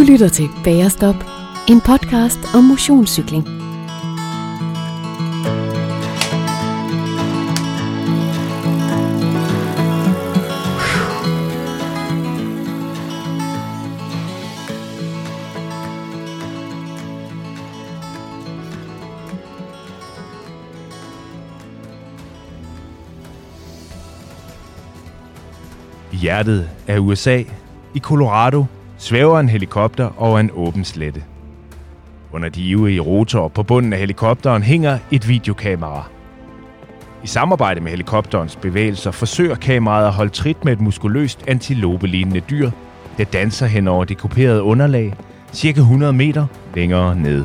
Du lytter til Bagerstop, en podcast om motionscykling. I hjertet af USA, i Colorado, svæver en helikopter over en åben slette. Under de ivrige rotorer på bunden af helikopteren hænger et videokamera. I samarbejde med helikopterens bevægelser forsøger kameraet at holde trit med et muskuløst antilopelignende dyr, der danser hen over det kuperede underlag, cirka 100 meter længere ned.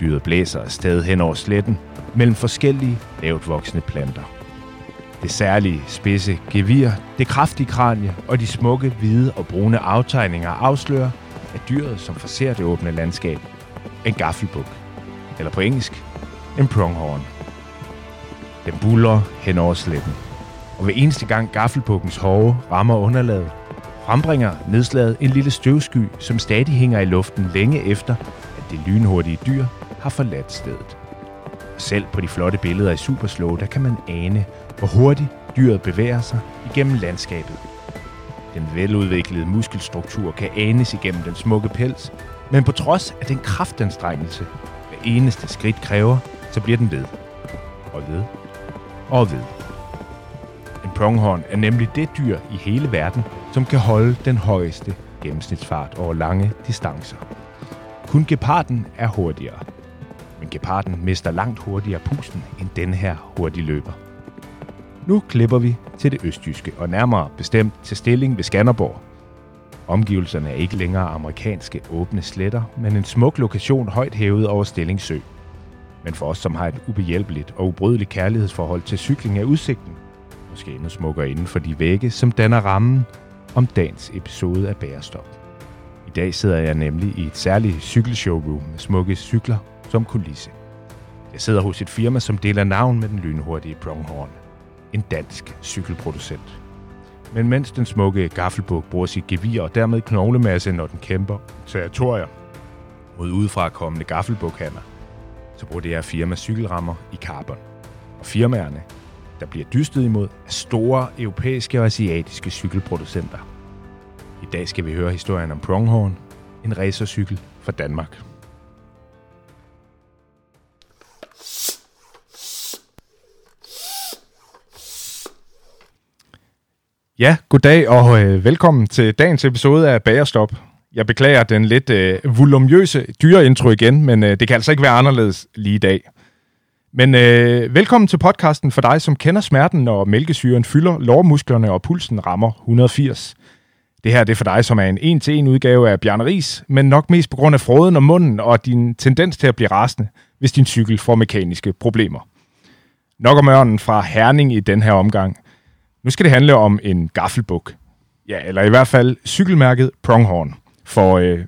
Dyret blæser afsted hen over sletten mellem forskellige lavt voksende planter. Det særlige spidse gevir, det kraftige kranie og de smukke hvide og brune aftegninger afslører, at dyret, som forser det åbne landskab, en gaffelbuk. Eller på engelsk, en pronghorn. Den buller hen over sletten. Og ved eneste gang gaffelbukkens hårde rammer underlaget, frembringer nedslaget en lille støvsky, som stadig hænger i luften længe efter, at det lynhurtige dyr har forladt stedet. Selv på de flotte billeder i Superslow, der kan man ane, hvor hurtigt dyret bevæger sig igennem landskabet. Den veludviklede muskelstruktur kan anes igennem den smukke pels, men på trods af den kraftanstrengelse, hver eneste skridt kræver, så bliver den ved. Og ved. Og ved. En pronghorn er nemlig det dyr i hele verden, som kan holde den højeste gennemsnitsfart over lange distancer. Kun geparden er hurtigere. Men geparden mister langt hurtigere pusten end den her hurtige løber. Nu klipper vi til det østjyske, og nærmere bestemt til Stilling ved Skanderborg. Omgivelserne er ikke længere amerikanske åbne sletter, men en smuk lokation højt hævet over Stillingsø. Men for os, som har et ubehjælpeligt og ubrydeligt kærlighedsforhold til cykling, er udsigten måske endnu smukkere inden for de vægge, som danner rammen om dagens episode af Bærestop. I dag sidder jeg nemlig i et særligt cykelshowroom med smukke cykler som kulisse. Jeg sidder hos et firma, som deler navn med den lynhurtige Pronghorn en dansk cykelproducent. Men mens den smukke gaffelbuk bruger sit gevir og dermed knoglemasse, når den kæmper territorier mod udefra kommende gaffelbukhandler, så bruger det her firma cykelrammer i carbon. Og firmaerne, der bliver dystet imod, er store europæiske og asiatiske cykelproducenter. I dag skal vi høre historien om Pronghorn, en racercykel fra Danmark. Ja, goddag og øh, velkommen til dagens episode af Bagerstop. Jeg beklager den lidt øh, volumøse dyreintro igen, men øh, det kan altså ikke være anderledes lige i dag. Men øh, velkommen til podcasten for dig, som kender smerten, når mælkesyren fylder lårmusklerne og pulsen rammer 180. Det her det er for dig, som er en en-til-en udgave af Bjarne Ries, men nok mest på grund af froden og munden og din tendens til at blive rasende, hvis din cykel får mekaniske problemer. Nok om ørnen fra Herning i den her omgang – nu skal det handle om en gaffelbuk. Ja, eller i hvert fald cykelmærket Pronghorn. For øh,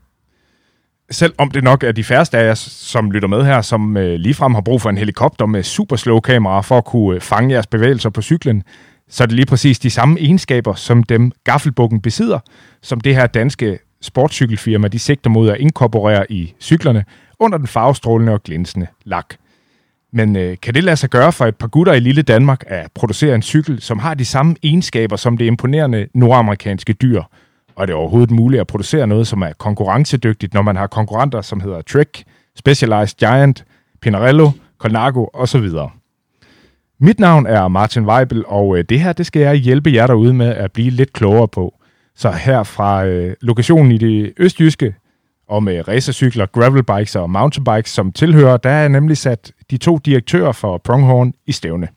selv om det nok er de færreste af jer, som lytter med her, som øh, ligefrem har brug for en helikopter med super slow kamera for at kunne øh, fange jeres bevægelser på cyklen, så er det lige præcis de samme egenskaber, som dem gaffelbukken besidder, som det her danske sportscykelfirma, de sigter mod at inkorporere i cyklerne under den farvestrålende og glinsende lak. Men øh, kan det lade sig gøre for et par gutter i lille Danmark at producere en cykel, som har de samme egenskaber som det imponerende nordamerikanske dyr? Og er det overhovedet muligt at producere noget, som er konkurrencedygtigt, når man har konkurrenter, som hedder Trek, Specialized Giant, Pinarello, Colnago osv.? Mit navn er Martin Weibel, og øh, det her det skal jeg hjælpe jer derude med at blive lidt klogere på. Så her fra øh, lokationen i det østjyske, og med racercykler, gravelbikes og mountainbikes som tilhører, der er nemlig sat de to direktører for Pronghorn i stævne.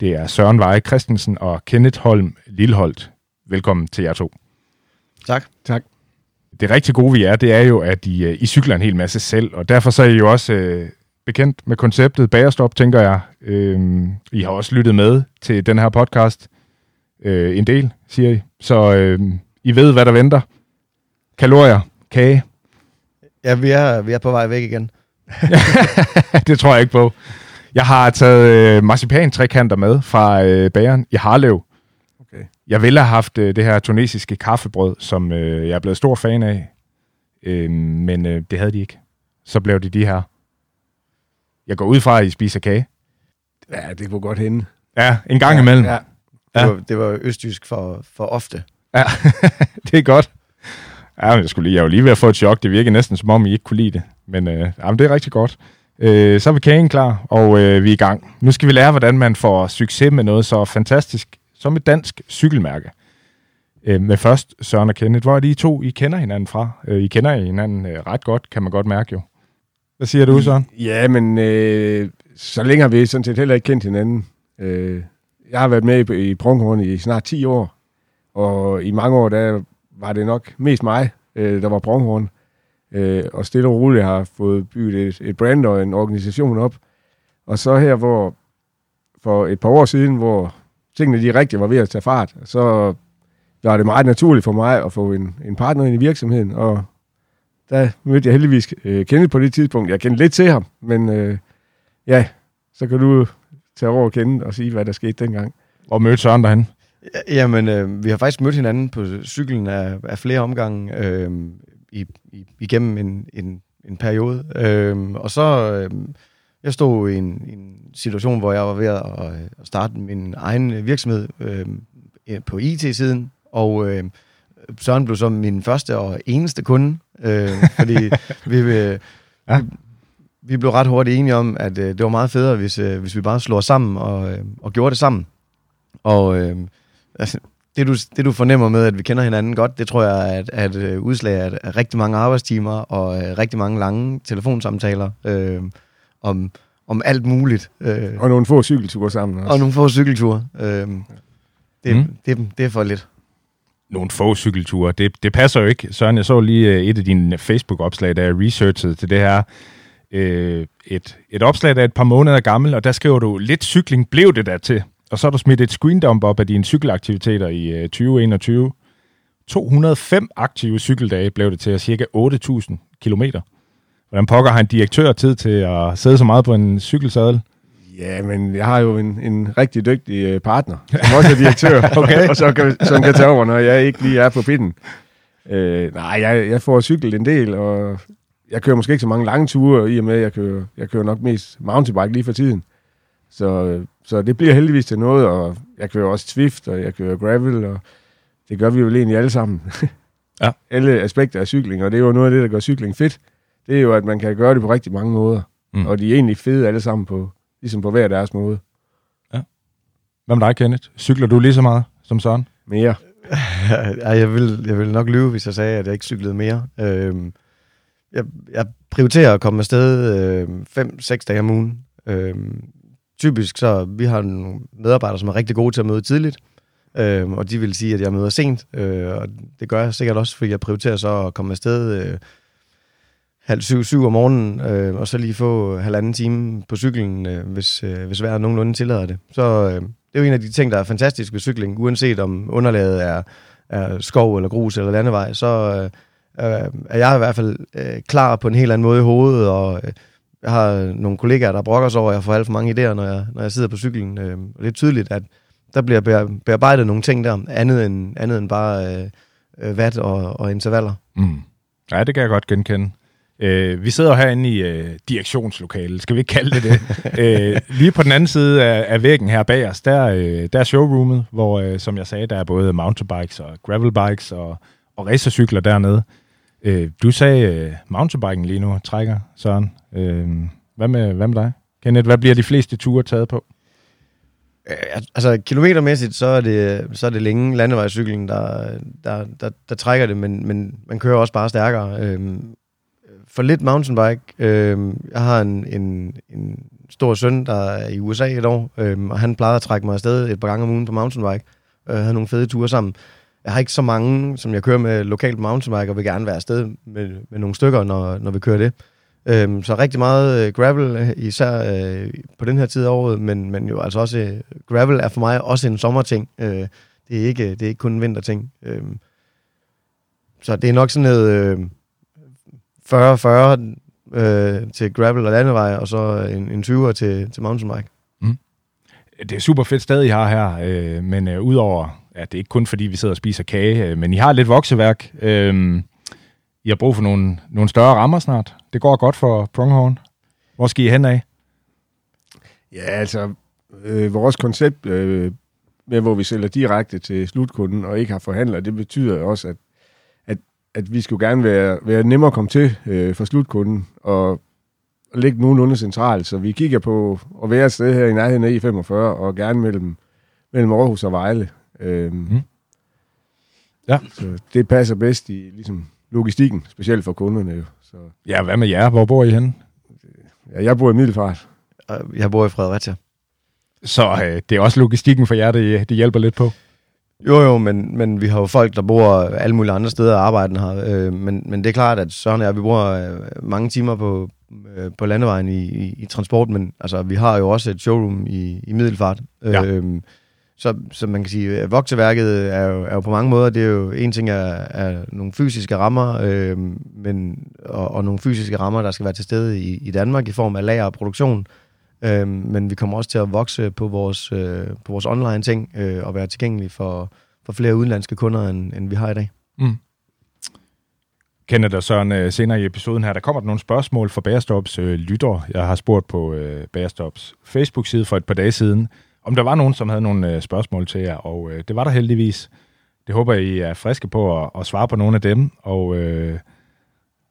Det er Søren Veje Christensen og Kenneth Holm Lilleholdt. Velkommen til jer to. Tak. Tak. Det rigtig gode vi er, det er jo, at I, I cykler en hel masse selv, og derfor så er I jo også øh, bekendt med konceptet Bagerstop, tænker jeg. Øh, I har også lyttet med til den her podcast. Øh, en del, siger I. Så øh, I ved, hvad der venter. Kalorier, kage, Ja, vi er, vi er på vej væk igen. det tror jeg ikke på. Jeg har taget øh, marcipan-trekanter med fra øh, bageren i Harlev. Okay. Jeg ville have haft øh, det her tunesiske kaffebrød, som øh, jeg er blevet stor fan af. Øh, men øh, det havde de ikke. Så blev det de her. Jeg går ud fra, at I spiser kage. Ja, det kunne godt hende. Ja, en gang ja, imellem. Ja. Det, var, det var østjysk for, for ofte. Ja, det er godt. Ja, jeg, skulle lige, jeg var lige ved at få et chok. Det virker næsten som om, I ikke kunne lide det. Men øh, jamen, det er rigtig godt. Øh, så er vi kagen klar, og øh, vi er i gang. Nu skal vi lære, hvordan man får succes med noget så fantastisk som et dansk cykelmærke. Øh, men først, Søren og Kenneth, hvor er de to, I kender hinanden fra? Øh, I kender hinanden øh, ret godt, kan man godt mærke jo. Hvad siger du, Søren? Ja, men øh, så længe har vi sådan set heller ikke kendt hinanden. Øh, jeg har været med i, i Pronghorn i snart 10 år, og i mange år, der var det nok mest mig, øh, der var Bronghorn. Øh, og stille og roligt har fået bygget et, et brand og en organisation op. Og så her, hvor for et par år siden, hvor tingene de rigtig var ved at tage fart, så var det meget naturligt for mig at få en, en partner ind i virksomheden, og der mødte jeg heldigvis øh, Kenneth på det tidspunkt. Jeg kendte lidt til ham, men øh, ja, så kan du tage over og kende og sige, hvad der skete dengang. Og mødte Søren derhen? Jamen, øh, vi har faktisk mødt hinanden på cyklen af, af flere omgange øh, i, i, igennem en, en, en periode. Øh, og så, øh, jeg stod i en, en situation, hvor jeg var ved at, at starte min egen virksomhed øh, på IT-siden, og øh, Søren blev så min første og eneste kunde, øh, fordi vi, øh, ja. vi, blev ret hurtigt enige om, at øh, det var meget federe, hvis, øh, hvis vi bare slår sammen og, øh, og gjorde det sammen. Og øh, altså, det, du, det du fornemmer med, at vi kender hinanden godt, det tror jeg er et øh, udslag af, af rigtig mange arbejdstimer og øh, rigtig mange lange telefonsamtaler øh, om, om alt muligt. Øh, og nogle få cykelture sammen også. Og nogle få cykelture. Øh, det, mm. det, det er for lidt nogle få cykelture. Det, det passer jo ikke. Søren, jeg så lige øh, et af dine Facebook-opslag, da jeg researchede til det her. Øh, et, et opslag, der er et par måneder gammel, og der skriver du, lidt cykling blev det der til. Og så har du smidt et screendump op af dine cykelaktiviteter i øh, 2021. 205 aktive cykeldage blev det til, cirka 8.000 kilometer. Hvordan pokker har en direktør tid til at sidde så meget på en cykelsadel? Ja, men jeg har jo en, en rigtig dygtig øh, partner, som også er direktør, okay. og så kan, som kan tage over, når jeg ikke lige er på pitten. Øh, nej, jeg, jeg får cyklet en del, og jeg kører måske ikke så mange lange ture, i og med, at jeg kører, jeg kører nok mest mountainbike lige for tiden. Så, så det bliver heldigvis til noget, og jeg kører også Swift, og jeg kører gravel, og det gør vi jo egentlig alle sammen. ja. alle aspekter af cykling, og det er jo noget af det, der gør cykling fedt. Det er jo, at man kan gøre det på rigtig mange måder. Mm. Og de er egentlig fede alle sammen på, ligesom på hver deres måde. Ja. Hvad med dig, Kenneth? Cykler du lige så meget som Søren? Mere. ja, jeg, vil, jeg vil nok lyve, hvis jeg sagde, at jeg ikke cyklede mere. Øhm, jeg, jeg prioriterer at komme afsted 5-6 øh, dage om ugen. Øhm, typisk så, vi har nogle medarbejdere, som er rigtig gode til at møde tidligt, øh, og de vil sige, at jeg møder sent, øh, og det gør jeg sikkert også, fordi jeg prioriterer så at komme afsted øh, halv syv, syv om morgenen, øh, og så lige få halvanden time på cyklen, øh, hvis, øh, hvis vejret nogenlunde tillader det. Så øh, det er jo en af de ting, der er fantastisk ved cykling, uanset om underlaget er, er skov eller grus eller landevej, så øh, øh er jeg i hvert fald øh, klar på en helt anden måde i hovedet, og øh, jeg har nogle kollegaer, der brokker sig over, at jeg får alt for mange idéer, når jeg, når jeg sidder på cyklen. Øh, og det er tydeligt, at der bliver bearbejdet nogle ting der, andet end, andet end bare øh, øh, vat og, og intervaller. Mm. Ja, det kan jeg godt genkende. Øh, vi sidder herinde i øh, direktionslokalet, skal vi ikke kalde det det. øh, lige på den anden side af, af væggen her bag os, der, øh, der er showroomet, hvor, øh, som jeg sagde, der er både mountainbikes og gravelbikes og, og racercykler dernede. Øh, du sagde øh, mountainbiken lige nu trækker, Søren. Øh, hvad, med, hvad med dig? Kenneth, hvad bliver de fleste ture taget på? Øh, altså kilometermæssigt, så er det, så er det længe landevejscyklen, der, der, der, der trækker det, men, men man kører også bare stærkere. Øhm, for lidt mountainbike. Øhm, jeg har en, en, en stor søn, der er i USA et år, øhm, og han plejede at trække mig afsted et par gange om ugen på mountainbike. Øh, havde nogle fede ture sammen. Jeg har ikke så mange, som jeg kører med lokalt mountainbike, og vil gerne være afsted med, med nogle stykker, når, når vi kører det. Øhm, så rigtig meget øh, gravel, især øh, på den her tid af året, men, men jo altså også, øh, gravel er for mig også en sommerting. Øh, det, er ikke, det er ikke kun en vinterting. Øh, så det er nok sådan noget... Øh, 40-40 øh, til gravel og landevej, og så en, en 20'er til, til mountainbike. Mm. Det er super fedt sted, I har her, øh, men øh, udover, ja, det er ikke kun fordi, vi sidder og spiser kage, øh, men I har lidt vokseværk. Øh, I har brug for nogle, nogle større rammer snart. Det går godt for Pronghorn. Hvor skal I hen af? Ja, altså, øh, vores koncept øh, med, hvor vi sælger direkte til slutkunden og ikke har forhandler, det betyder også, at, at, at vi skulle gerne være, være nemmere at komme til øh, for slutkunden og, og ligge nogenlunde centralt. Så vi kigger på at være et sted her i nærheden af I45 og gerne mellem, mellem Aarhus og Vejle. Øh, mm. Ja. Så det passer bedst i ligesom, logistikken, specielt for kunderne. Jo. Så, Ja, hvad med jer? Hvor bor I henne? ja, jeg bor i Middelfart. Og Jeg bor i Fredericia. Så øh, det er også logistikken for jer, det, det hjælper lidt på. Jo, jo, men, men vi har jo folk, der bor alle mulige andre steder og arbejder her. Øh, men, men det er klart, at Søren og jeg, vi bruger øh, mange timer på, øh, på landevejen i, i, i transport, men altså, vi har jo også et showroom i, i Middelfart. Ja. Så, så man kan sige, at vokseværket er jo, er jo på mange måder, det er jo en ting er, er nogle fysiske rammer, øh, men, og, og nogle fysiske rammer, der skal være til stede i, i Danmark i form af lager og produktion. Øh, men vi kommer også til at vokse på vores, øh, på vores online ting øh, og være tilgængelige for, for flere udenlandske kunder, end, end vi har i dag. Mm. Kenneth og Søren, øh, senere i episoden her, der kommer der nogle spørgsmål fra Bagerstops øh, lytter. Jeg har spurgt på øh, Bagerstops Facebook-side for et par dage siden, om der var nogen, som havde nogle øh, spørgsmål til jer, og øh, det var der heldigvis. Det håber jeg, I er friske på at, at svare på nogle af dem, og øh,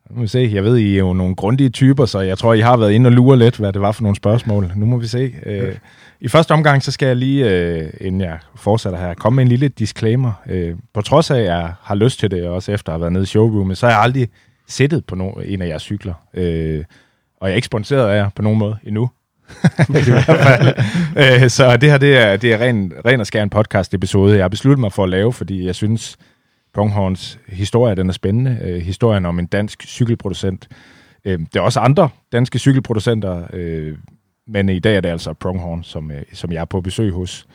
nu må vi se, jeg ved, I er jo nogle grundige typer, så jeg tror, I har været inde og lure lidt, hvad det var for nogle spørgsmål. Nu må vi se. Øh, I første omgang, så skal jeg lige, øh, inden jeg fortsætter her, komme med en lille disclaimer. Øh, på trods af, at jeg har lyst til det, også efter at have været nede i showroomet, så har jeg aldrig sættet på no- en af jeres cykler. Øh, og jeg er ikke sponsoreret af jer på nogen måde endnu. I hvert fald. øh, så det her, det er, det er ren, ren og skær en podcast episode, jeg har besluttet mig for at lave, fordi jeg synes, Pronghorns historie, den er spændende. Øh, historien om en dansk cykelproducent. Øh, der er også andre danske cykelproducenter, øh, men i dag er det altså Pronghorn, som, øh, som jeg er på besøg hos.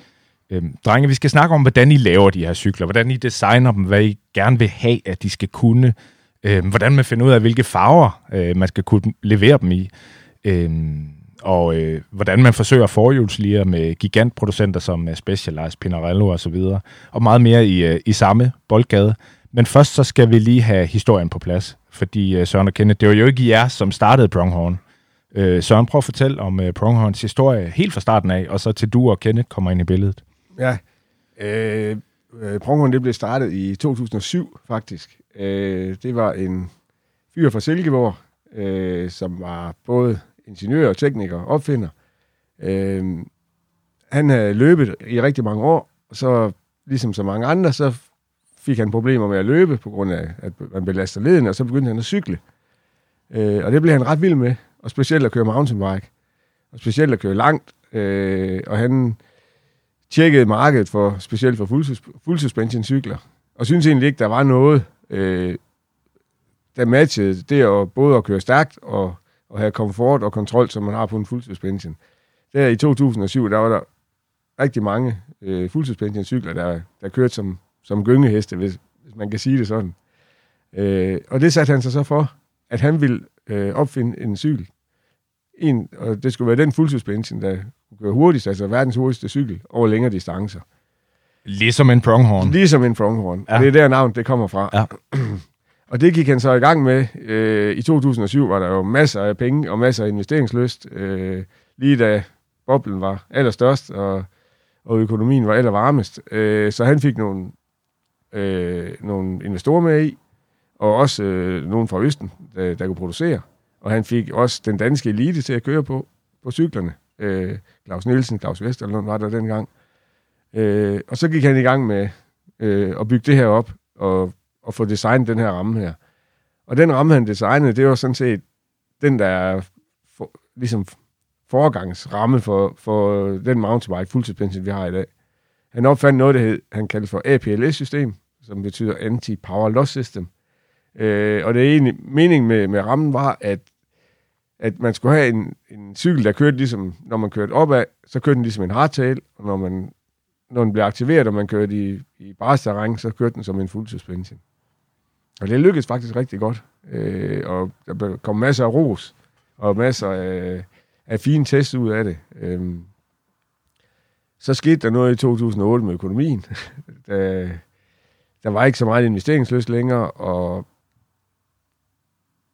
Øh, drenge, vi skal snakke om, hvordan I laver de her cykler, hvordan I designer dem, hvad I gerne vil have, at de skal kunne, øh, hvordan man finder ud af, hvilke farver øh, man skal kunne levere dem i, øh, og øh, hvordan man forsøger at forhjulslige med gigantproducenter som øh, Specialized, Pinarello og så videre, og meget mere i, øh, i samme boldgade. Men først så skal vi lige have historien på plads, fordi øh, Søren og Kenneth, det var jo ikke jer, som startede Pronghorn. Øh, Søren, prøv at fortælle om øh, Pronghorns historie helt fra starten af, og så til du og Kenneth kommer ind i billedet. Ja, øh, øh Pronghorn det blev startet i 2007 faktisk. Øh, det var en fyr fra Silkeborg, øh, som var både ingeniør, tekniker opfinder. Øh, han havde løbet i rigtig mange år, og så ligesom så mange andre, så fik han problemer med at løbe, på grund af, at man belaster leden, og så begyndte han at cykle. Øh, og det blev han ret vild med, og specielt at køre mountainbike, og specielt at køre langt. Øh, og han tjekkede markedet for, specielt for full, suspension cykler, og synes egentlig ikke, der var noget, øh, der matchede det at både at køre stærkt og, og have komfort og kontrol, som man har på en fuld suspension. Der i 2007, der var der rigtig mange øh, fuld suspension cykler, der, der kørte som, som gyngeheste, hvis, hvis man kan sige det sådan. Øh, og det satte han sig så for, at han ville øh, opfinde en cykel. En, og det skulle være den fuld suspension, der kunne køre hurtigst, altså verdens hurtigste cykel, over længere distancer. Ligesom en Pronghorn. Ligesom en Pronghorn. Ja. Ja. Det er der navn, det kommer fra. Ja. og det gik han så i gang med. Øh, I 2007 var der jo masser af penge og masser af investeringslyst. Øh, lige da boblen var allerstørst, og, og økonomien var allervarmest. Øh, så han fik nogle, øh, nogle investorer med i, og også øh, nogen fra Østen, der, der kunne producere. Og han fik også den danske elite til at køre på, på cyklerne. Øh, Claus Nielsen, Claus Vesterlund var der dengang. Øh, og så gik han i gang med øh, at bygge det her op, og, og få designet den her ramme her. Og den ramme, han designede, det var sådan set den, der er for, ligesom foregangsramme for, for den mountainbike full vi har i dag. Han opfandt noget, der hed, han kaldte for APLS-system, som betyder Anti-Power Loss System. Øh, og det er egentlig, meningen med, med rammen var, at, at man skulle have en, en cykel, der kørte ligesom, når man kørte opad, så kørte den ligesom en hardtail, og når man når den blev aktiveret, og man kørte i, i barsterræng, så kørte den som en fuld suspension. Og det lykkedes faktisk rigtig godt. Øh, og der kom masser af ros, og masser af, af fine tests ud af det. Øh, så skete der noget i 2008 med økonomien. der, der var ikke så meget investeringsløst længere, og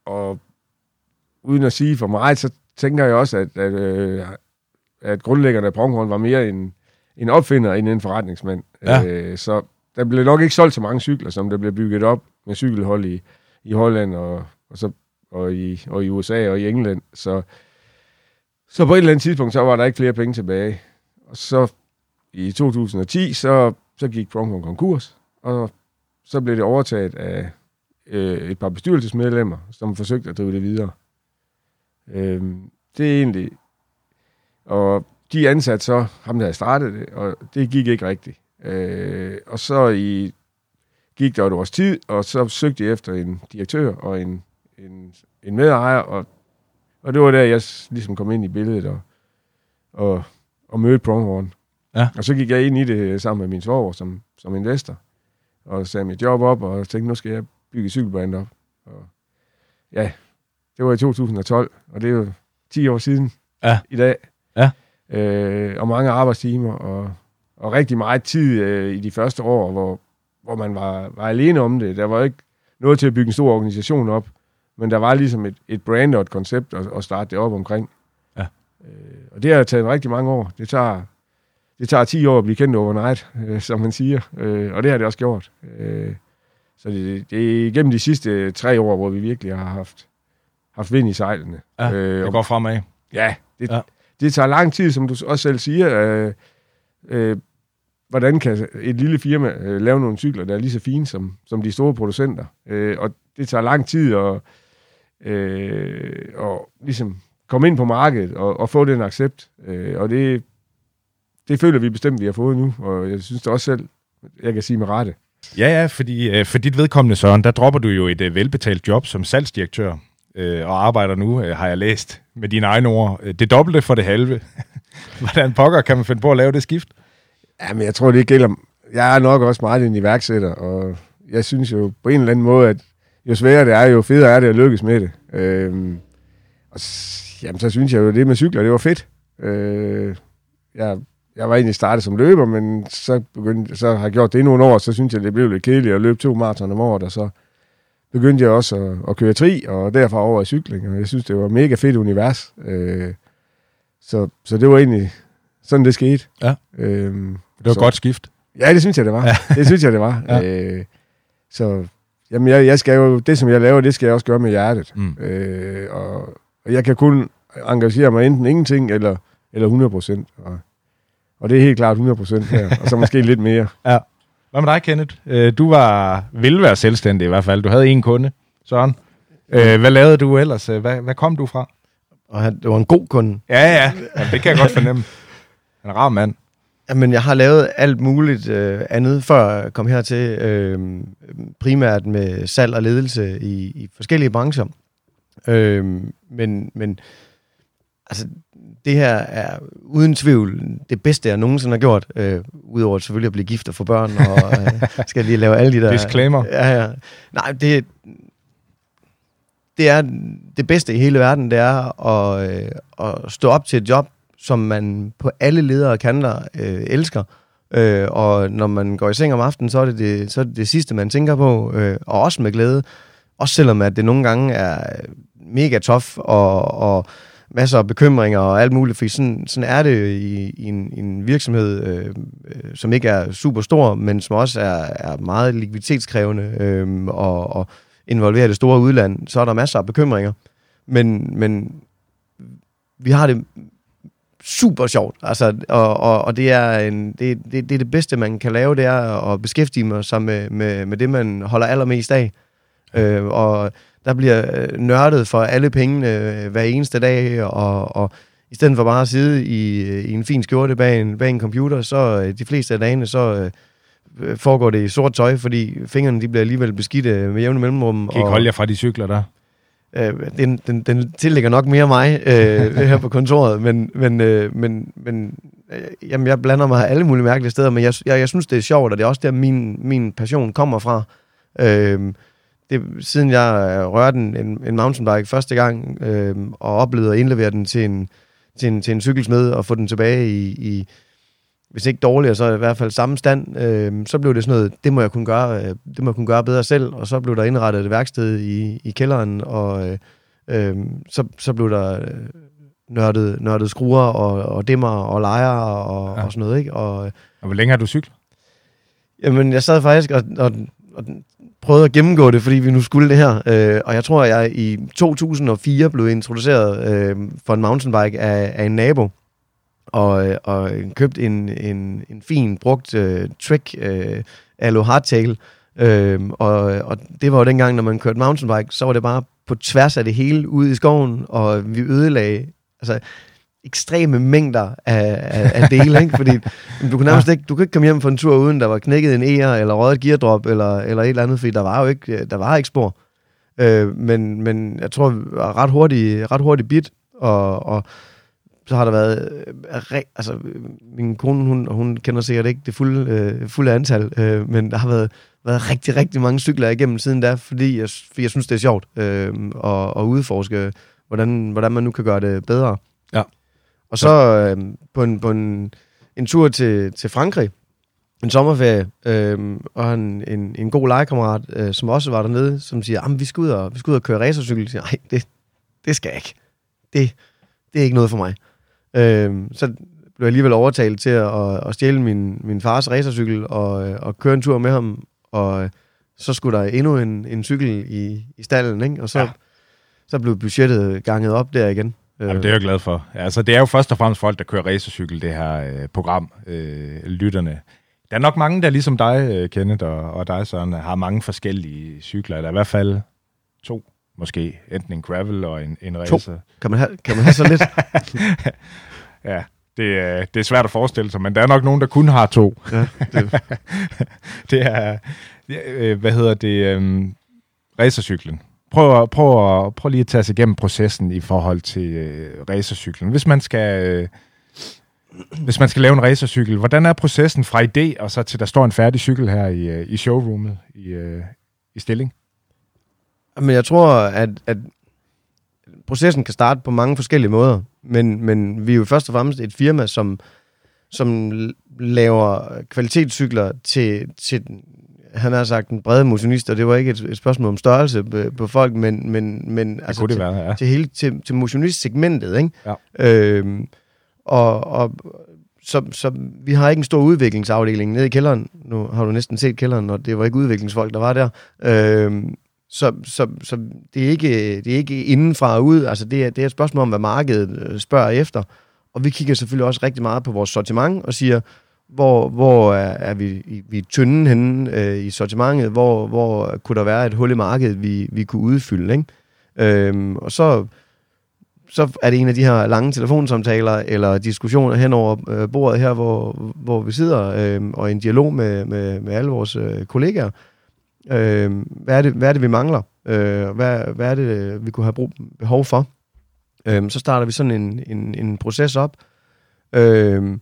og uden at sige for meget, så tænker jeg også, at, at, øh, at grundlæggerne af Pronghorn var mere en, en opfinder end en forretningsmand. Ja. Øh, så der blev nok ikke solgt så mange cykler, som der blev bygget op med cykelhold i, i Holland og, og, så, og, i, og i USA og i England. Så, så på et eller andet tidspunkt, så var der ikke flere penge tilbage. Og så i 2010, så, så gik Pronghorn konkurs, og så blev det overtaget af øh, et par bestyrelsesmedlemmer, som forsøgte at drive det videre. Øh, det er egentlig... Og de ansatte så ham, der havde startet det, og det gik ikke rigtigt. Øh, og så i, gik der et års tid, og så søgte jeg efter en direktør og en, en, en medejer, og, og det var der, jeg ligesom kom ind i billedet og, og, og mødte Pronghorn. Ja. Og så gik jeg ind i det sammen med min svoger som, som investor, og sagde mit job op, og tænkte, nu skal jeg bygge cykelbrand op. Og ja, det var i 2012, og det er jo 10 år siden Ja. i dag. Ja. Øh, og mange arbejdstimer, og, og rigtig meget tid øh, i de første år, hvor, hvor man var, var alene om det. Der var ikke noget til at bygge en stor organisation op, men der var ligesom et, et brand og et koncept at, at starte det op omkring. Ja. Øh, og det har taget rigtig mange år. Det tager, det tager 10 år at blive kendt overnight, øh, som man siger. Øh, og det har det også gjort. Øh, så det, det er gennem de sidste tre år, hvor vi virkelig har haft, haft vind i sejlene. Ja, øh, det og- går fremad. Ja, det, ja. det tager lang tid, som du også selv siger. Øh, øh, hvordan kan et lille firma øh, lave nogle cykler, der er lige så fine som, som de store producenter? Øh, og det tager lang tid at, øh, at ligesom komme ind på markedet og, og få den accept. Øh, og det, det føler vi bestemt, vi har fået nu, og jeg synes det også selv, jeg kan sige med rette. Ja, ja, fordi øh, for dit vedkommende, Søren, der dropper du jo et øh, velbetalt job som salgsdirektør, øh, og arbejder nu, øh, har jeg læst med dine egne ord, øh, det dobbelte for det halve. Hvordan pokker kan man finde på at lave det skift? Jamen, jeg tror, det gælder... Jeg er nok også meget en iværksætter, og jeg synes jo på en eller anden måde, at jo sværere det er, jo federe er det at lykkes med det. Øhm, og jamen, så synes jeg jo, at det med cykler, det var fedt. Øh, jeg, jeg var egentlig startet som løber, men så, begyndte, så har jeg gjort det i nogle år, så synes jeg, det blev lidt kedeligt at løbe to maraton om året, og så begyndte jeg også at, at køre tri, og derfra over i cykling, og jeg synes, det var et mega fedt univers. Øh, så, så det var egentlig sådan, det skete. Ja. Øhm, Det var så- godt skift. Ja, det synes jeg, det var. Ja. Det synes jeg, det var. Ja. ja. øh, så jamen, jeg, jeg skal jo, det, som jeg laver, det skal jeg også gøre med hjertet. Mm. Øh, og, og jeg kan kun engagere mig enten ingenting eller, eller 100 procent. Og, og det er helt klart 100 procent her, og så måske lidt mere. Hvad med dig, Kenneth? Øh, Du var, ville være selvstændig i hvert fald. Du havde en kunde, Søren. Øh, hvad lavede du ellers? Øh, Hvad, hvad kom du fra? Og han, det var en god kunde. Ja, ja, ja det kan jeg godt fornemme. Han er en rar mand. Jamen, jeg har lavet alt muligt øh, andet, før jeg kom hertil. Øh, primært med salg og ledelse i, i forskellige brancher. Øh, men, men altså, det her er uden tvivl det bedste, jeg nogensinde har gjort. Øh, Udover selvfølgelig at blive gift og få børn, og øh, skal lige lave alle de der... Disclaimer. Ja, ja. Nej, det, det er det bedste i hele verden, det er at, øh, at stå op til et job, som man på alle ledere og kanter øh, elsker. Øh, og når man går i seng om aftenen, så er det det, så er det, det sidste, man tænker på, øh, og også med glæde. Også selvom at det nogle gange er mega tof og, og masser af bekymringer og alt muligt, for sådan, sådan er det i, i, en, i en virksomhed, øh, øh, som ikke er super stor, men som også er, er meget likviditetskrævende øh, og, og involverer det store udland, så er der masser af bekymringer. Men, men vi har det super sjovt, altså, og, og, og det, er en, det, det, det er det bedste, man kan lave, det er at beskæftige sig med, med, med det, man holder allermest af. Øh, og der bliver øh, nørdet for alle pengene øh, hver eneste dag, og, og i stedet for bare at sidde i, øh, i en fin skjorte bag en, bag en computer, så de fleste af dagene, så øh, foregår det i sort tøj, fordi fingrene de bliver alligevel beskidte med jævne mellemrum. Kan I ikke holde jer fra de cykler der? Øh, den, den, den tillægger nok mere mig øh, her på kontoret, men, men, øh, men, men øh, jamen, jeg blander mig alle mulige mærkelige steder, men jeg, jeg, jeg synes, det er sjovt, og det er også der, min, min passion kommer fra. Øh, det, siden jeg øh, rørte en, en, en mountainbike første gang, øh, og oplevede at indlevere den til en, til en, til en cykelsmed og få den tilbage i, i, hvis ikke dårligere, så i hvert fald samme stand. Øh, så blev det sådan noget, det må jeg kunne gøre, øh, det må jeg kunne gøre bedre selv, og så blev der indrettet et værksted i, i kælderen, og øh, øh, så, så blev der øh, nørdet, nørdet skruer og, og dimmer og lejer og, ja. og sådan noget, ikke? Og, og hvor længe har du cyklet? Jamen, jeg sad faktisk og, og, og prøvede at gennemgå det, fordi vi nu skulle det her. Øh, og jeg tror, at jeg i 2004 blev introduceret øh, for en mountainbike af, af en nabo, og, og købt en, en, en fin, brugt øh, Trek øh, Alo Hardtail. Øh, og, og det var jo dengang, når man kørte mountainbike, så var det bare på tværs af det hele ude i skoven, og vi ødelagde altså, ekstreme mængder af, af, af dele, ikke? fordi du kunne nærmest ikke, du kunne ikke komme hjem for en tur, uden der var knækket en eger, eller røget et geardrop, eller, eller et eller andet, fordi der var jo ikke, der var ikke spor. Øh, men, men jeg tror, vi var ret hurtigt, ret hurtigt bit, og, og så har der været, øh, altså min kone, hun, hun kender sikkert ikke det fulde, øh, fulde antal, øh, men der har været, været rigtig, rigtig mange cykler igennem siden da, fordi jeg, fordi jeg synes, det er sjovt øh, at, at udforske, hvordan, hvordan man nu kan gøre det bedre. Ja. Og så øh, på, en, på en, en tur til, til Frankrig, en sommerferie, øh, og en, en, en god legekammerat, øh, som også var dernede, som siger, vi skal ud og, vi skal ud og køre racercykel. Jeg siger, nej, det, det skal jeg ikke. Det, det er ikke noget for mig. Øh, så blev jeg alligevel overtalt til at, at, at stjæle min, min fars racercykel og, og køre en tur med ham, og så skulle der endnu en, en cykel i, i stallen, ikke? og så, ja. så blev budgettet ganget op der igen. Jamen, det er jeg glad for. Altså, det er jo først og fremmest folk, der kører racercykel, det her øh, program, øh, lytterne. Der er nok mange, der ligesom dig, øh, Kenneth, og, og dig, Søren, har mange forskellige cykler, eller i hvert fald to, måske. Enten en gravel og en, en racer. To. Kan man have, kan man have så lidt? ja, det er, det er svært at forestille sig, men der er nok nogen, der kun har to. Ja, det. det er, øh, hvad hedder det, um, racercyklen prøv, prøv, prøv lige at tage sig igennem processen i forhold til øh, racercyklen. Hvis man skal... Øh, hvis man skal lave en racercykel, hvordan er processen fra idé og så til der står en færdig cykel her i, øh, i showroomet i, øh, i stilling? Men jeg tror, at, at processen kan starte på mange forskellige måder, men, men vi er jo først og fremmest et firma, som, som laver kvalitetscykler til, til han har sagt en brede motionist, og det var ikke et, et spørgsmål om størrelse på, på folk, men, men, men altså, det til, være, ja. til, hele, til, til motionist-segmentet. Ikke? Ja. Øhm, og, og så, så vi har ikke en stor udviklingsafdeling nede i kælderen. Nu har du næsten set kælderen, og det var ikke udviklingsfolk, der var der. Øhm, så, så, så det, er ikke, det er ikke indenfra og ud. Altså det, er, det er et spørgsmål om, hvad markedet øh, spørger efter. Og vi kigger selvfølgelig også rigtig meget på vores sortiment og siger, hvor, hvor er, er vi, vi tynde henne øh, i sortimentet, hvor, hvor kunne der være et hul i markedet, vi, vi kunne udfylde. Ikke? Øhm, og så, så er det en af de her lange telefonsamtaler eller diskussioner hen over øh, bordet her, hvor, hvor vi sidder øh, og i en dialog med, med, med alle vores øh, kollegaer. Øh, hvad, er det, hvad er det, vi mangler? Øh, hvad, hvad er det, vi kunne have brug, behov for? Øh, så starter vi sådan en, en, en proces op. Øh,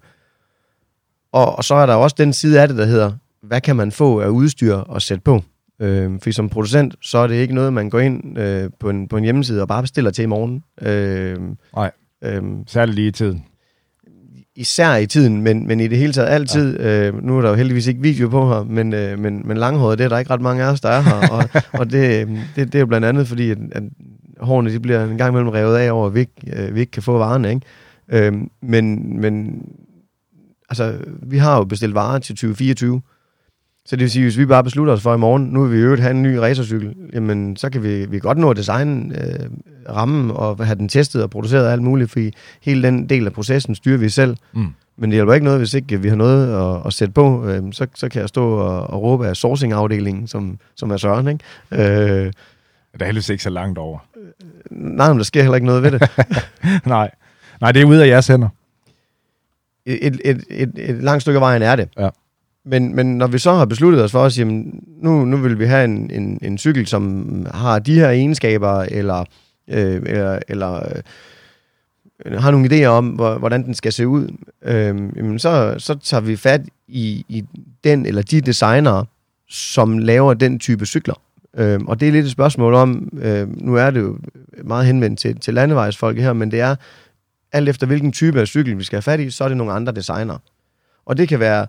og, og så er der også den side af det, der hedder, hvad kan man få af udstyr og sætte på? Øh, for som producent, så er det ikke noget, man går ind øh, på, en, på en hjemmeside og bare bestiller til i morgen. Øh, Nej, øh, særligt lige i tiden. Især i tiden, men, men i det hele taget altid. Ja. Øh, nu er der jo heldigvis ikke video på her, men, øh, men, men langhåret, det er der ikke ret mange af os, der er her. og og det, det, det er jo blandt andet, fordi at, at hårene de bliver en gang imellem revet af over, at vi ikke, øh, vi ikke kan få varerne. Ikke? Øh, men, men altså, vi har jo bestilt varer til 2024, så det vil sige, hvis vi bare beslutter os for i morgen, nu vil vi øvrigt have en ny racercykel, jamen så kan vi, vi godt nå at designe øh, rammen og have den testet og produceret og alt muligt, fordi hele den del af processen styrer vi selv. Mm. Men det hjælper ikke noget, hvis ikke vi har noget at, at sætte på. Øh, så, så kan jeg stå og, og råbe af sourcing-afdelingen, som, som er Søren. Ikke? Øh, det er heldigvis ikke så langt over. Nej, men der sker heller ikke noget ved det. Nej. Nej, det er ude af jeres hænder et, et, et, et langt stykke af vejen er det. Ja. Men, men når vi så har besluttet os for os, jamen, nu, nu vil vi have en, en, en cykel, som har de her egenskaber, eller, øh, eller, eller øh, har nogle idéer om, hvordan den skal se ud, øh, jamen så, så tager vi fat i, i den eller de designere, som laver den type cykler. Øh, og det er lidt et spørgsmål om, øh, nu er det jo meget henvendt til, til landevejsfolk her, men det er, alt efter hvilken type af cykel vi skal have fat i, så er det nogle andre designer. Og det kan være,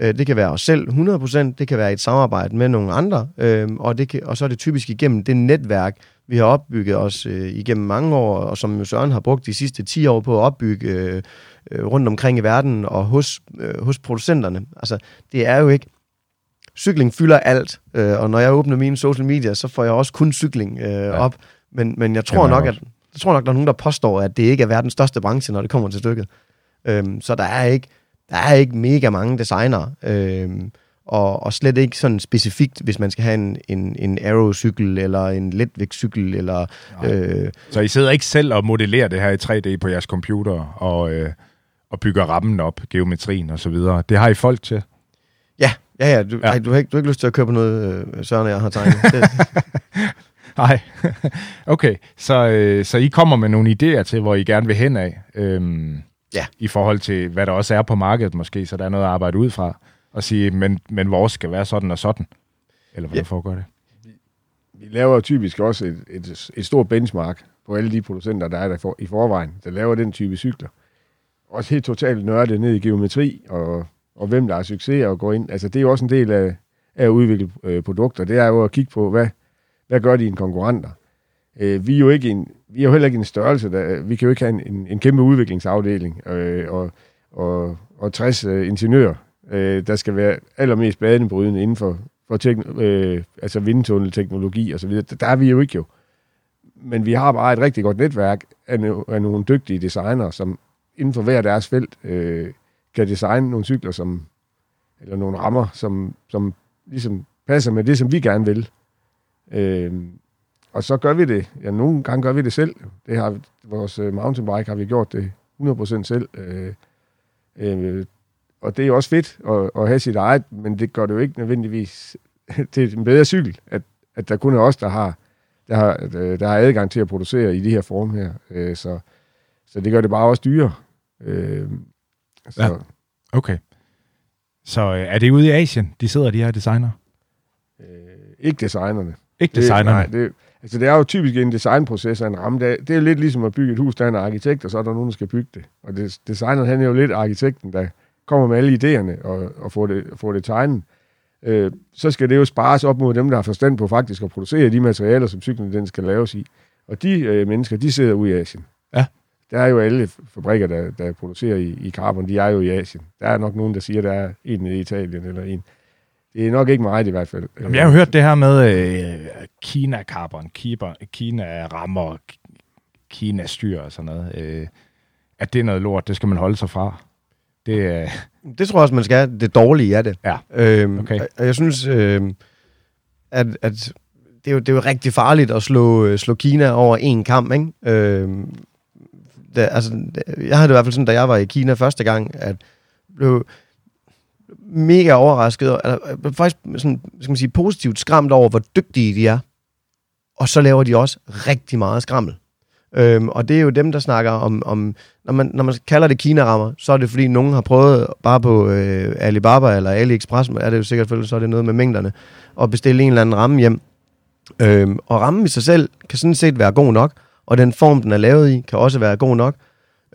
det kan være os selv 100%, det kan være et samarbejde med nogle andre, øh, og, det kan, og så er det typisk igennem det netværk, vi har opbygget os øh, igennem mange år, og som Søren har brugt de sidste 10 år på at opbygge øh, øh, rundt omkring i verden og hos, øh, hos producenterne. Altså, det er jo ikke... Cykling fylder alt, øh, og når jeg åbner mine social media, så får jeg også kun cykling øh, ja. op. Men, men jeg tror nok, at jeg tror nok, der er nogen, der påstår, at det ikke er verdens største branche, når det kommer til stykket. Øhm, så der er ikke, der er ikke mega mange designere. Øhm, og, og slet ikke sådan specifikt, hvis man skal have en, en, en aerocykel eller en letvægtscykel. Eller, øh, så I sidder ikke selv og modellerer det her i 3D på jeres computer og, øh, og bygger rammen op, geometrien og så videre. Det har I folk til? Ja, ja, ja. Du, ja. Ej, du, har ikke, du har ikke lyst til at købe noget, øh, Søren jeg har tegnet. Nej. okay, så, øh, så I kommer med nogle idéer til, hvor I gerne vil hen af, øhm, ja. i forhold til, hvad der også er på markedet måske, så der er noget at arbejde ud fra og sige, men, men vores skal være sådan og sådan? Eller hvordan ja. foregår det? Vi laver typisk også et, et, et stort benchmark på alle de producenter, der er der for, i forvejen, der laver den type cykler. Også helt totalt nørdet ned i geometri, og, og hvem der har succes og går ind. Altså det er jo også en del af, af at udvikle øh, produkter. Det er jo at kigge på, hvad, hvad gør de en konkurrenter? Øh, vi er jo ikke en, vi er jo heller ikke en størrelse, der, vi kan jo ikke have en, en, en kæmpe udviklingsafdeling øh, og, og, og 60 øh, ingeniører, øh, der skal være allermest banebrydende inden for, for tekn- øh, altså vindtunnelteknologi og så videre. Der er vi jo ikke jo. Men vi har bare et rigtig godt netværk af, af nogle dygtige designere, som inden for hver deres felt øh, kan designe nogle cykler, som, eller nogle rammer, som, som ligesom passer med det, som vi gerne vil. Øh, og så gør vi det. Ja, nogle gange gør vi det selv. Det har vores uh, mountainbike har vi gjort det 100% selv. Øh, øh, og det er også fedt at, at have sit eget, men det gør det jo ikke nødvendigvis til en bedre cykel, at, at der kun er os, der har, der, har, der har adgang til at producere i de her form her. Øh, så, så det gør det bare også dyrere. Øh, så. Ja. Okay. Så øh, er det ude i Asien, de sidder, de her designer? Øh, ikke designerne. Ikke designerne? Det, nej, det, altså det er jo typisk en designproces af en ramme. Det, det er lidt ligesom at bygge et hus, der er en arkitekt, og så er der nogen, der skal bygge det. Og det, designeren, han er jo lidt arkitekten, der kommer med alle idéerne og, og får, det, får det tegnet. Øh, så skal det jo spares op mod dem, der har forstand på faktisk at producere de materialer, som cyklen den skal laves i. Og de øh, mennesker, de sidder ude i Asien. Ja. Der er jo alle fabrikker, der, der producerer i, i carbon, de er jo i Asien. Der er nok nogen, der siger, der er en i Italien eller en det er nok ikke meget i hvert fald. Jamen, jeg har hørt det her med øh, Kina-carbon, Kina-rammer, Kina-styr og sådan noget. Øh, at det er noget lort, det skal man holde sig fra. Det, øh... det tror jeg også, man skal. Det dårlige er det. Ja. Øhm, okay. Og jeg synes, øh, at, at det, er jo, det er jo rigtig farligt at slå, øh, slå Kina over en kamp. Ikke? Øh, det, altså, jeg havde det i hvert fald sådan, da jeg var i Kina første gang, at blev mega overrasket, eller øh, faktisk sådan, skal man sige, positivt skræmt over, hvor dygtige de er. Og så laver de også rigtig meget skrammel. Øhm, og det er jo dem, der snakker om, om når, man, når man kalder det Kina-rammer, så er det fordi, nogen har prøvet bare på øh, Alibaba eller AliExpress, er det jo sikkert, så er det noget med mængderne, at bestille en eller anden ramme hjem. Øhm, og rammen i sig selv kan sådan set være god nok, og den form, den er lavet i, kan også være god nok.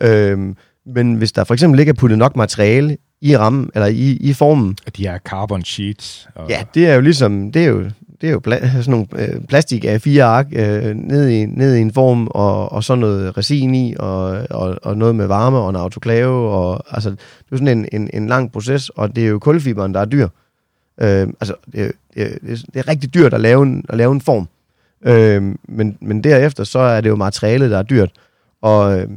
Øhm, men hvis der for eksempel ikke er puttet nok materiale i rammen, eller i, i formen. De her carbon sheets. Og... Ja, det er jo ligesom, det er jo, det er jo pla- sådan nogle øh, plastik af fire ark øh, ned, i, ned i en form, og, og så noget resin i, og, og, og noget med varme og en autoklave. Og, altså, det er sådan en, en, en lang proces, og det er jo kulfiberen, der er dyr. Øh, altså, det er, det, er, det er rigtig dyrt at lave en, at lave en form. Øh, men, men derefter, så er det jo materialet, der er dyrt. Og øh,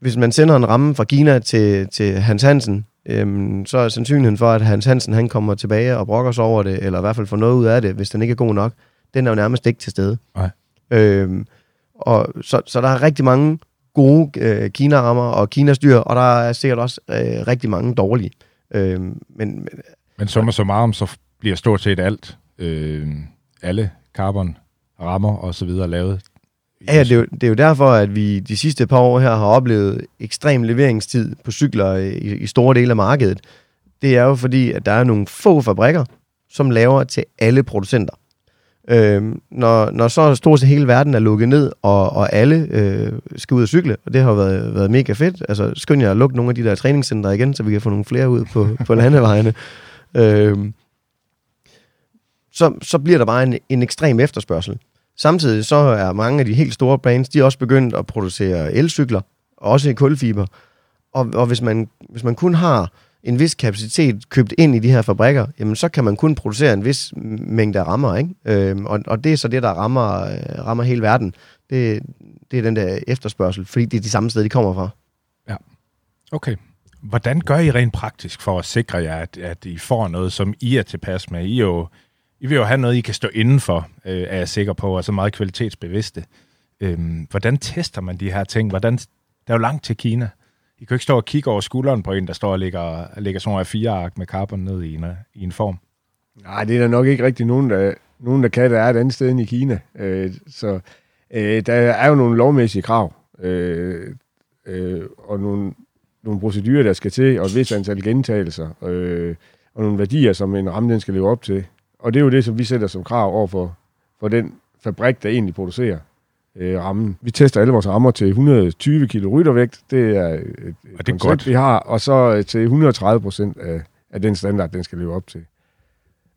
hvis man sender en ramme fra Kina til, til Hans Hansen, øhm, så er sandsynligheden for, at Hans Hansen han kommer tilbage og brokker sig over det, eller i hvert fald får noget ud af det, hvis den ikke er god nok, den er jo nærmest ikke til stede. Nej. Øhm, og så, så der er rigtig mange gode øh, Kina-rammer og Kina-styr, og der er sikkert også øh, rigtig mange dårlige. Øhm, men, men, men meget så bliver stort set alt, øh, alle carbon rammer og så videre lavet Ja, det, er jo, det er jo derfor, at vi de sidste par år her har oplevet ekstrem leveringstid på cykler øh, i, i store dele af markedet. Det er jo fordi, at der er nogle få fabrikker, som laver til alle producenter. Øhm, når, når så stort set hele verden er lukket ned, og, og alle øh, skal ud og cykle, og det har været, været mega fedt. Altså, skynd jer at lukke nogle af de der træningscentre igen, så vi kan få nogle flere ud på, på landevejene. Øhm, så, så bliver der bare en, en ekstrem efterspørgsel. Samtidig så er mange af de helt store brands, de er også begyndt at producere elcykler, også i kulfiber. Og, og hvis, man, hvis man kun har en vis kapacitet købt ind i de her fabrikker, jamen så kan man kun producere en vis mængde rammer, ikke? Øhm, og, og det er så det, der rammer, øh, rammer hele verden. Det, det er den der efterspørgsel, fordi det er de samme steder, de kommer fra. Ja, okay. Hvordan gør I rent praktisk for at sikre jer, at, at I får noget, som I er tilpas med? I, er jo, i vil jo have noget, I kan stå indenfor, øh, er jeg sikker på, og så meget kvalitetsbevidste. Øhm, hvordan tester man de her ting? Hvordan, der er jo langt til Kina. I kan jo ikke stå og kigge over skulderen på en, der står og lægger, lægger sådan nogle fire ark med carbon ned i en, i en form. Nej, det er der nok ikke rigtig nogen, der, nogen, der kan, der er et andet sted end i Kina. Øh, så øh, der er jo nogle lovmæssige krav, øh, øh, og nogle, nogle procedurer, der skal til, og et vis antal gentagelser, øh, og nogle værdier, som en ramme den skal leve op til. Og det er jo det, som vi sætter som krav over for, for den fabrik, der egentlig producerer øh, rammen. Vi tester alle vores rammer til 120 kg ryttervægt. Det er et, et og det er godt. vi har. Og så øh, til 130 procent af, af den standard, den skal leve op til.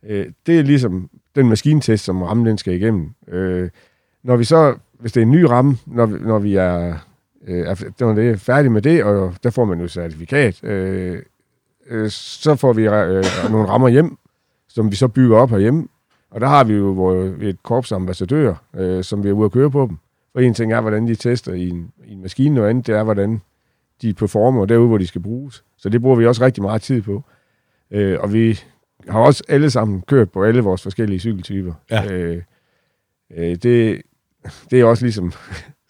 Øh, det er ligesom den maskintest, som rammen den skal igennem. Øh, når vi så, hvis det er en ny ramme, når vi, når vi er, øh, er, når det er færdige med det, og der får man jo certifikat, øh, øh, så får vi øh, nogle rammer hjem, som vi så bygger op herhjemme. Og der har vi jo et korps ambassadører, øh, som vi er ude at køre på dem. For en ting er, hvordan de tester i en, i en maskine, noget andet det er, hvordan de performer derude, hvor de skal bruges. Så det bruger vi også rigtig meget tid på. Øh, og vi har også alle sammen kørt på alle vores forskellige cykeltyper. Ja. Øh, øh, det, det er også ligesom...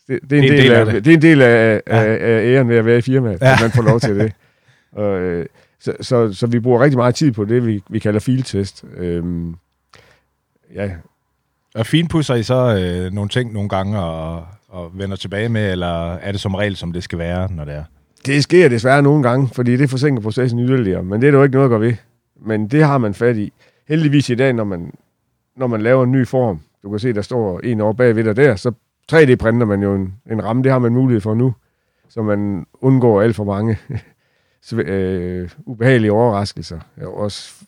Det, det, er, en det, er en del, del af, af det. det er en del af, ja. af, af æren ved at være i firmaet, ja. at man får lov til det. Og, øh, så, så, så vi bruger rigtig meget tid på det, vi, vi kalder fieldtest. Øhm, ja, og finpudser I så øh, nogle ting nogle gange og, og vender tilbage med, eller er det som regel, som det skal være, når det er? Det sker desværre nogle gange, fordi det forsinker processen yderligere, men det er der jo ikke noget at gå ved. Men det har man fat i. Heldigvis i dag, når man, når man laver en ny form, du kan se, der står en over bagved dig der, så 3D-printer man jo en, en ramme, det har man mulighed for nu, så man undgår alt for mange øh, ubehagelige overraskelser. Også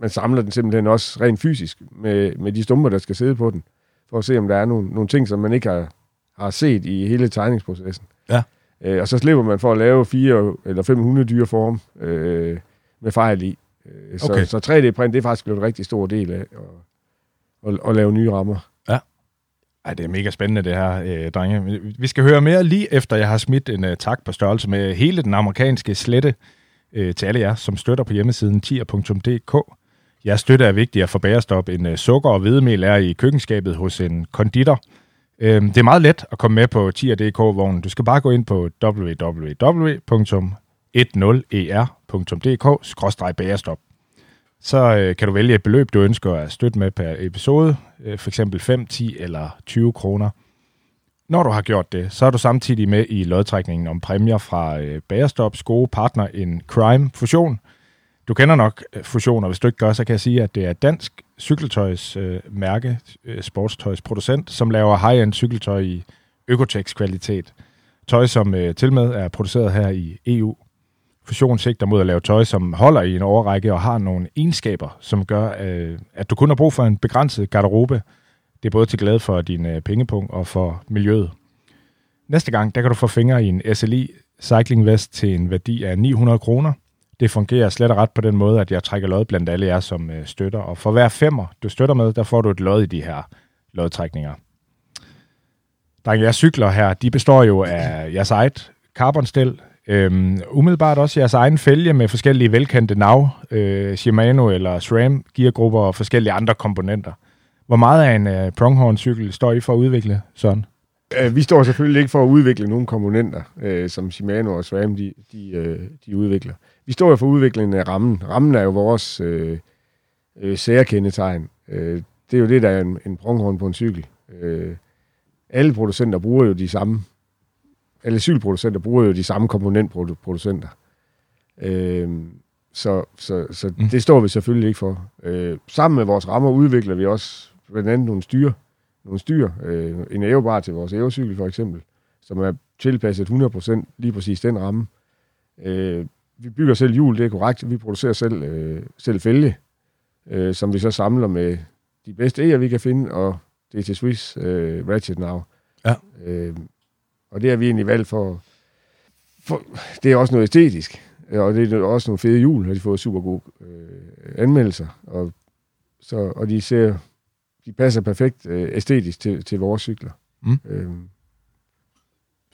man samler den simpelthen også rent fysisk med, med de stumper, der skal sidde på den, for at se, om der er nogle, nogle ting, som man ikke har, har set i hele tegningsprocessen. Ja. Øh, og så slipper man for at lave fire eller 500 dyre form øh, med fejl i. Øh, så, okay. så 3D-print, det er faktisk blevet en rigtig stor del af at, at, at lave nye rammer. Ej, det er mega spændende det her, øh, drenge. Vi skal høre mere lige efter, jeg har smidt en øh, tak på størrelse med hele den amerikanske slette øh, til alle jer, som støtter på hjemmesiden tier.dk. Jeres støtte er vigtigere for bagerstop end øh, sukker og hvedemel er i køkkenskabet hos en konditor. Øh, det er meget let at komme med på tier.dk-vognen. Du skal bare gå ind på www.10er.dk-bagerstop. Så øh, kan du vælge et beløb, du ønsker at støtte med per episode, uh, for eksempel 5, 10 eller 20 kroner. Når du har gjort det, så er du samtidig med i lodtrækningen om præmier fra uh, Bagerstops gode partner in Crime Fusion – du kender nok fusioner. Hvis du ikke gør, så kan jeg sige, at det er dansk cykeltøjsmærke, øh, øh, sportstøjsproducent, som laver high-end cykeltøj i Økotex kvalitet. Tøj, som øh, til med er produceret her i EU. Fusion sigter mod at lave tøj, som holder i en overrække og har nogle egenskaber, som gør, øh, at du kun har brug for en begrænset garderobe. Det er både til glæde for din øh, pengepunkt og for miljøet. Næste gang, der kan du få fingre i en SLI Cycling Vest til en værdi af 900 kroner – det fungerer slet og ret på den måde, at jeg trækker lod blandt alle jer, som øh, støtter. Og for hver femmer, du støtter med, der får du et lod i de her lodtrækninger. Drenge, jeres cykler her, de består jo af jeres eget carbonstel, øhm, umiddelbart også jeres egen fælge med forskellige velkendte nav, øh, Shimano eller SRAM, geargrupper og forskellige andre komponenter. Hvor meget af en øh, pronghorn-cykel står I for at udvikle sådan? Øh, vi står selvfølgelig ikke for at udvikle nogle komponenter, øh, som Shimano og SRAM de, de, øh, de udvikler. Vi står jo for udviklingen af rammen. Rammen er jo vores øh, øh, særkendetegn. Øh, det er jo det, der er en, en pronghorn på en cykel. Øh, alle producenter bruger jo de samme, alle cykelproducenter bruger jo de samme komponentproducenter. Øh, så så, så mm. det står vi selvfølgelig ikke for. Øh, sammen med vores rammer udvikler vi også blandt andet nogle styr, nogle styr øh, en ævebar til vores ævecykel for eksempel, som er tilpasset 100% lige præcis den ramme. Øh, vi bygger selv hjul, det er korrekt. Vi producerer selv, øh, selv fælge, øh, som vi så samler med de bedste æger, vi kan finde, og det er til Swiss øh, Ratchet Now. Ja. Øh, og det har vi egentlig valgt for, for, det er også noget æstetisk, og det er også nogle fede hjul, har de fået super gode øh, anmeldelser, og, så, og de ser, de passer perfekt øh, æstetisk til, til vores cykler. Mm. Øh,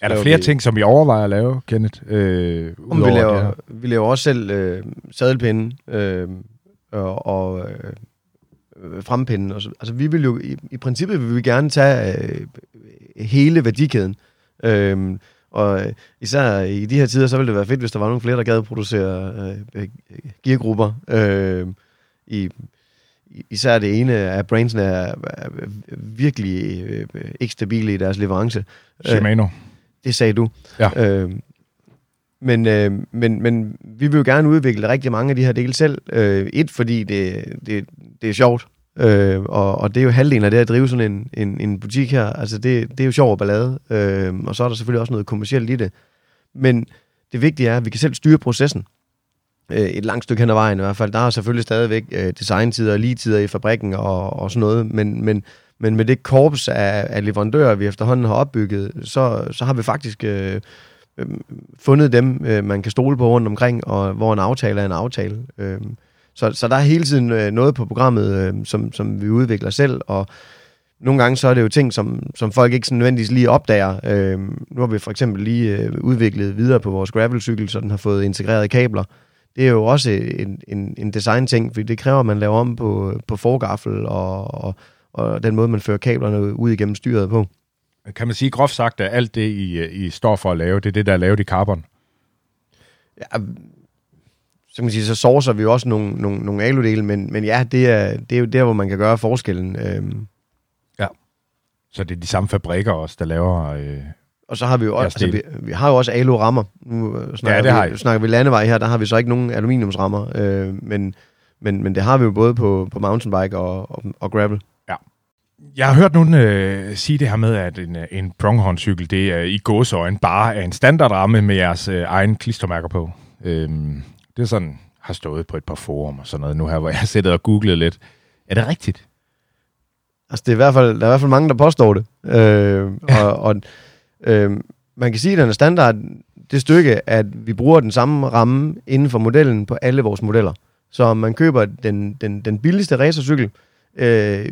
Er der flere vi- ting, som vi overvejer at lave, Kenneth? Øh, Om vi, det laver, her? vi laver også selv øh, sadelpinde øh, og, og øh, øh, frempinde. Og så, altså vi vil jo, i, i princippet vil vi gerne tage øh, hele værdikæden. Øh, og øh, især i de her tider, så ville det være fedt, hvis der var nogle flere, der gad at producere øh, øh, geargrupper. Øh, i, især det ene af brandsene er, er virkelig øh, ikke stabile i deres leverance. Shimano. Det sagde du. Ja. Øh, men, øh, men, men vi vil jo gerne udvikle rigtig mange af de her dele selv. Øh, et, fordi det, det, det er sjovt. Øh, og, og det er jo halvdelen af det at drive sådan en, en, en butik her. Altså det, det er jo sjov og ballade. Øh, og så er der selvfølgelig også noget kommercielt i det. Men det vigtige er, at vi kan selv styre processen. Øh, et langt stykke hen ad vejen i hvert fald. Der er selvfølgelig stadigvæk øh, designtider og ligetider i fabrikken og, og sådan noget. Men, men, men med det korps af, af leverandører, vi efterhånden har opbygget, så, så har vi faktisk øh, øh, fundet dem, øh, man kan stole på rundt omkring, og hvor en aftale er en aftale. Øh, så, så der er hele tiden øh, noget på programmet, øh, som, som vi udvikler selv, og nogle gange så er det jo ting, som, som folk ikke sådan nødvendigvis lige opdager. Øh, nu har vi for eksempel lige øh, udviklet videre på vores gravelcykel, så den har fået integrerede kabler. Det er jo også en, en, en design-ting, for det kræver, at man laver om på, på forgaffel og, og, og den måde, man fører kablerne ud igennem styret på. Kan man sige groft sagt, at alt det, I, I står for at lave, det er det, der er lavet i carbon? Ja, så kan man sige, så sourcer vi jo også nogle, nogle, nogle aludele, men, men ja, det er, det er jo der, hvor man kan gøre forskellen. Øhm, Så det er de samme fabrikker også, der laver... Øh, og så har vi jo Ja, også, altså, vi, vi har jo også alu-rammer. Nu øh, snakker, Ja, det har I. vi, snakker vi landevej her, der har vi så ikke nogen aluminiumsrammer, øh, men, men, men det har vi jo både på, på mountainbike og, og, og gravel. Jeg har hørt nogen øh, sige det her med, at en, øh, en pronghorncykel, det er i gåseøjne bare er en standardramme med jeres øh, egen klistermærker på. Øhm, det er sådan, har stået på et par forum og sådan noget nu her, hvor jeg har siddet og googlet lidt. Er det rigtigt? Altså, det er i hvert fald, der er i hvert fald mange, der påstår det. Øh, og og øh, man kan sige, at den er standard det stykke, at vi bruger den samme ramme inden for modellen på alle vores modeller. Så om man køber den, den, den billigste racercykel øh,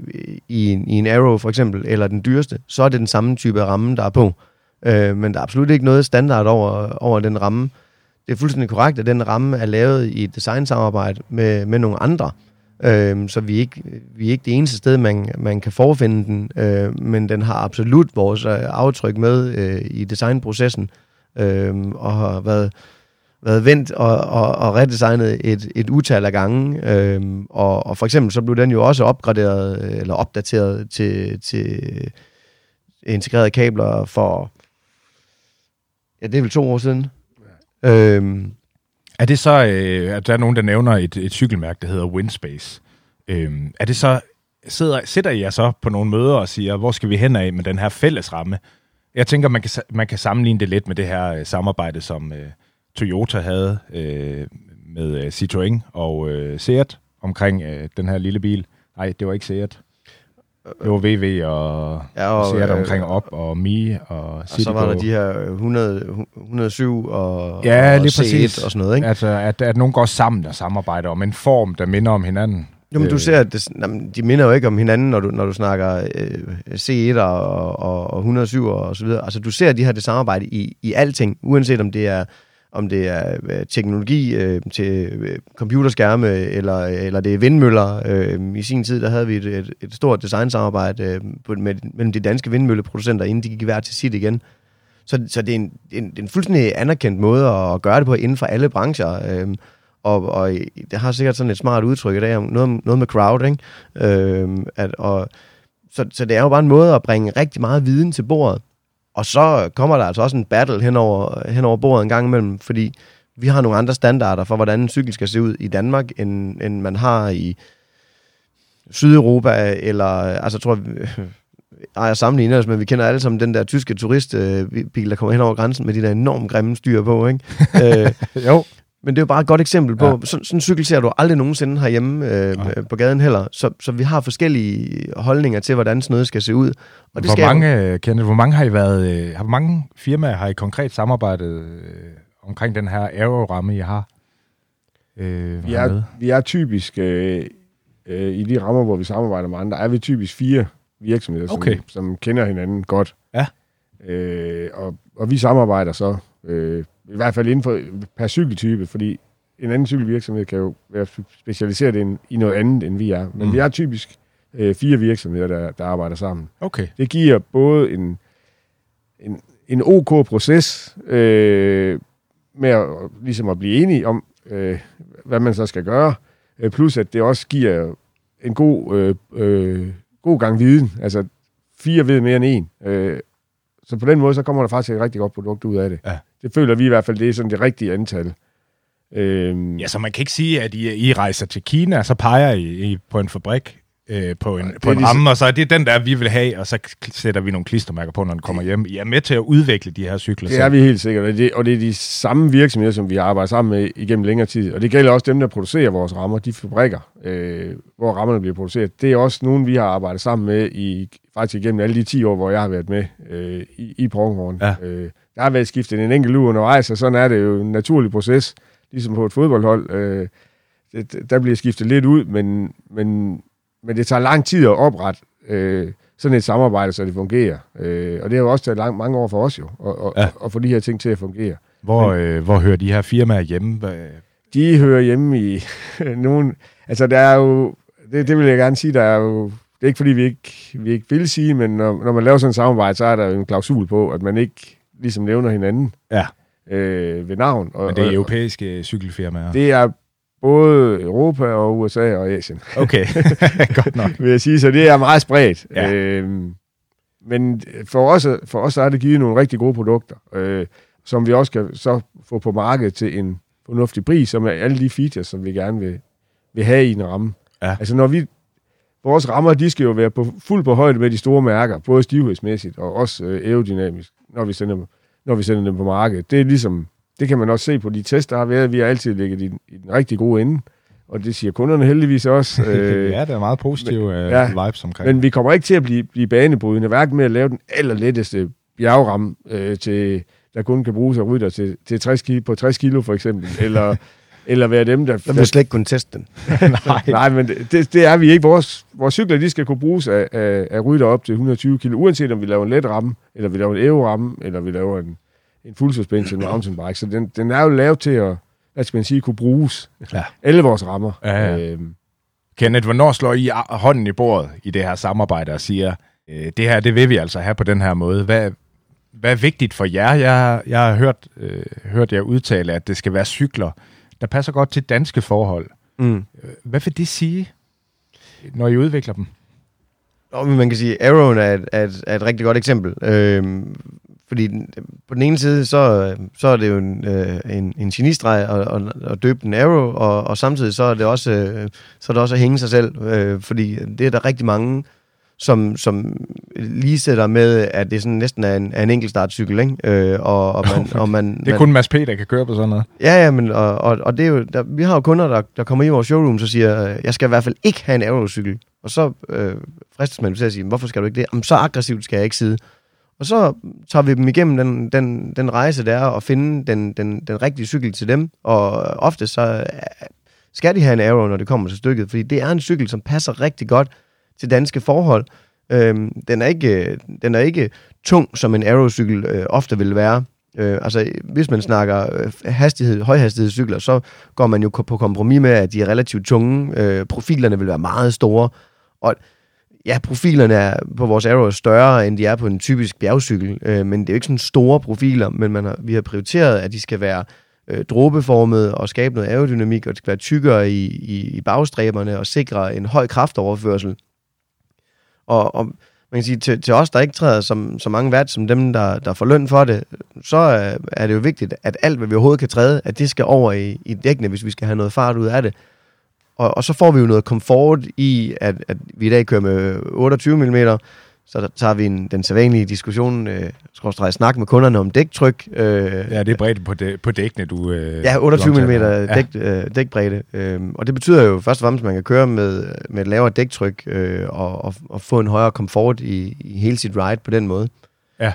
i, en, i en Arrow for eksempel, eller den dyreste, så er det den samme type ramme, der er på. Øh, men der er absolut ikke noget standard over, over den ramme. Det er fuldstændig korrekt, at den ramme er lavet i et designsamarbejde med, med nogle andre. Øh, så vi er, ikke, vi er ikke det eneste sted, man, man kan forfinde den, øh, men den har absolut vores øh, aftryk med øh, i designprocessen, øh, og har været, været vendt og, og, og redesignet et, et utal af gange. Øh, og, og for eksempel så blev den jo også opgraderet, øh, eller opdateret til, til integrerede kabler for, ja, det er vel to år siden. Øhm, Øh, Er det så, øh, at der er nogen, der nævner et, et cykelmærke, der hedder Windspace? Øhm, er det så, sidder, sidder I jer så på nogle møder og siger, hvor skal vi hen af med den her fælles ramme? Jeg tænker, man kan, man kan sammenligne det lidt med det her øh, samarbejde, som øh, Toyota havde øh, med øh, Citroën og øh, Seat omkring øh, den her lille bil. Nej, det var ikke Seat. Var VW og, Ja, og, og, og Seat øh, omkring op og Mi og og så var der de her 100, 107 og, Ja, og lige C1 præcis. og sådan noget, ikke? Altså, at, at nogen går sammen og samarbejder om en form, der minder om hinanden. Jo, men du Øh, ser, at det, jamen, de minder jo ikke om hinanden, når du, når du snakker øh, C1 og, og, og 107 og så videre. Altså, du ser de her det samarbejde i, i alting, uanset om det er om det er øh, teknologi øh, til øh, computerskærme, eller, eller det er vindmøller. Øh, I sin tid, der havde vi et, et, et stort designsamarbejde øh, på, med, mellem de danske vindmølleproducenter, inden de gik hver til sit igen. Så, så det, er en, en, det er en fuldstændig anerkendt måde at gøre det på inden for alle brancher. Øh, og, og det har sikkert sådan et smart udtryk i dag, om noget, noget med crowd, ikke? Øhm, at, og, så, så det er jo bare en måde at bringe rigtig meget viden til bordet. Og så kommer der altså også en battle hen over, hen over bordet en gang imellem, fordi vi har nogle andre standarder for, hvordan en cykel skal se ud i Danmark, end, end man har i Sydeuropa, eller altså jeg tror, jeg, ej, jeg sammenligner os, men vi kender alle sammen den der tyske turistbil, der kommer hen over grænsen med de der enormt grimme styr på, ikke? øh, Jo. Men det er jo bare et godt eksempel på, Ja. ja. sådan, sådan en cykel ser du aldrig nogensinde herhjemme øh, Nej. på gaden heller. Så, så vi har forskellige holdninger til, hvordan sådan noget skal se ud. Og det hvor, skal mange, Kenneth, hvor mange har I været, øh, hvor mange firmaer har I konkret samarbejdet øh, omkring den her aero-ramme, I har? Øh, Vi er, vi er typisk, øh, øh, i de rammer, hvor vi samarbejder med andre, er vi typisk fire virksomheder, Okay. som, som kender hinanden godt. Ja. Øh, og, og vi samarbejder så, øh, i hvert fald inden for per cykeltype, fordi en anden cykelvirksomhed kan jo være specialiseret i, i noget andet, end vi er. Men mm. vi er typisk øh, fire virksomheder, der, der arbejder sammen. Okay. Det giver både en, en, en ok proces øh, med at, ligesom at blive enige om, øh, hvad man så skal gøre, øh, plus at det også giver en god, øh, øh, god gang viden. Altså fire ved mere end en. Øh, så på den måde, så kommer der faktisk et rigtig godt produkt ud af det. Ja. Det føler vi i hvert fald, det er sådan det rigtige antal. Øh, Ja, så man kan ikke sige, at I, I rejser til Kina, og så peger I, I på en fabrik øh, på en, på en ligesom- ramme, og så er det den der, vi vil have, og så sætter vi nogle klistermærker på, når den kommer hjem. I er med til at udvikle de her cykler Det er vi helt sikkert, og det, og det er de samme virksomheder, som vi har arbejdet sammen med igennem længere tid. Og det gælder også dem, der producerer vores rammer, de fabrikker, øh, hvor rammerne bliver produceret. Det er også nogen, vi har arbejdet sammen med i faktisk igennem alle de 10 år, hvor jeg har været med øh, i, i Pronghorn. Ja. Øh, der har været skiftet en enkelt uge undervejs, og sådan er det jo en naturlig proces, ligesom på et fodboldhold. Øh, der bliver skiftet lidt ud, men, men, men det tager lang tid at oprette øh, sådan et samarbejde, så det fungerer. Øh, og det har jo også taget lang, mange år for os jo, at, at, Ja. at få de her ting til at fungere. Hvor, øh, hvor hører de her firmaer hjemme? De hører hjemme i nogen... Altså, der er jo... Det, det vil jeg gerne sige, der er jo... Det er ikke, fordi vi ikke, vi ikke vil sige, men når, når man laver sådan et samarbejde, så er der jo en klausul på, at man ikke ligesom nævner hinanden Ja. øh, ved navn. Og, Men det er og- europæiske cykelfirmaer. Det er både Europa og USA og Asien, Okay, godt nok. vil jeg sige. Så det er meget spredt. Ja. Øhm, men for os, for os har det givet nogle rigtig gode produkter, øh, som vi også kan så få på markedet til en fornuftig pris, som er alle de features, som vi gerne vil, vil have i en ramme. Ja. Altså når vi, vores rammer, de skal jo være på, fuld på højde med de store mærker, både stivhedsmæssigt og også øh, aerodynamisk, når vi, sender, dem- når vi sender dem på markedet. Det er ligesom, det kan man også se på de tests, der har været. Vi har altid ligget i, den- i den rigtig gode ende, og det siger kunderne heldigvis også. Øh, ja, det er meget positive øh, ja, vibes omkring. men vi kommer ikke til at blive, blive banebrydende, hverken med at lave den allerletteste bjergramme, øh, til, der kun kan bruges af rytter til, til 60 kilo, på 60 kilo for eksempel, eller, eller være dem, der... Der vil slet ikke kunne teste den. Nej. Nej, men det, det er vi ikke. Vores, vores cykler, de skal kunne bruges af, af, af rytter op til 120 kilo, uanset om vi laver en let ramme, eller vi laver en aero-ramme, eller vi laver en, en full suspension mountainbike. Så den, den er jo lavet til at, hvad skal man sige, kunne bruges. Ja. Alle vores rammer. Ja, ja. Øhm, Kenneth, hvornår slår I hånden i bordet i det her samarbejde og siger, øh, det her, det vil vi altså have på den her måde. Hvad, hvad er vigtigt for jer? Jeg, jeg har hørt, øh, hørt jer udtale, at det skal være cykler, der passer godt til danske forhold. Mm. Hvad vil det sige, når I udvikler dem? Og man kan sige, Arrowen er et, er et, er et rigtig godt eksempel. Øhm, fordi den- på den ene side, så, så er det jo en, øh, en, en genistreg at, at, at døbe en Arrow, og, og samtidig så er det også, øh, så er det også at hænge sig selv, øh, fordi det er der rigtig mange, som, som lige sætter med, at det sådan næsten er en, er en enkeltstartcykel, ikke? Øh, og, og man, og man, Det er man, kun Mads P., der kan køre på sådan noget. Ja, ja, men og, og, og det er jo, der, vi har jo kunder, der, der kommer i vores showroom, så siger, øh, jeg skal i hvert fald ikke have en aerocykel. Og så øh, fristes man til at sige, hvorfor skal du ikke det? Jamen, så aggressivt skal jeg ikke sidde. Og så tager vi dem igennem den, den, den rejse, der er at finde den, den, den rigtige cykel til dem. Og ofte så øh, skal de have en Aero, når det kommer til stykket, fordi det er en cykel, som passer rigtig godt til danske forhold. Øhm, den, er ikke, den er ikke tung, som en Aero-cykel øh, ofte vil være. Øh, altså, hvis man snakker øh, hastighed, højhastighedscykler, så går man jo på kompromis med, at de er relativt tunge. Øh, profilerne vil være meget store. Og ja, profilerne er på vores Aero er større, end de er på en typisk bjergcykel. Øh, men det er jo ikke sådan store profiler, men man har, vi har prioriteret, at de skal være øh, dråbeformede og skabe noget aerodynamik, og det skal være tykkere i, i, i bagstræberne og sikre en høj kraftoverførsel. Og, og man kan sige, til, til os, der ikke træder som, så mange værd som dem, der, der får løn for det, så er, er det jo vigtigt, at alt, hvad vi overhovedet kan træde, at det skal over i, i dækkene, hvis vi skal have noget fart ud af det og, og så får vi jo noget komfort i, at, at vi i dag kører med 28 mm, så tager vi en, den sædvanlige diskussion, øh, skråstrej snak med kunderne om dæktryk. Øh, Ja, det er bredt på, dæ- på dækkene, du... Øh, Ja, 28 du mm dæk, øh, dækbredde. Øhm, og det betyder jo først og fremmest, at man kan køre med, med et lavere dæktryk øh, og, og, og få en højere komfort i, i hele sit ride på den måde. Ja.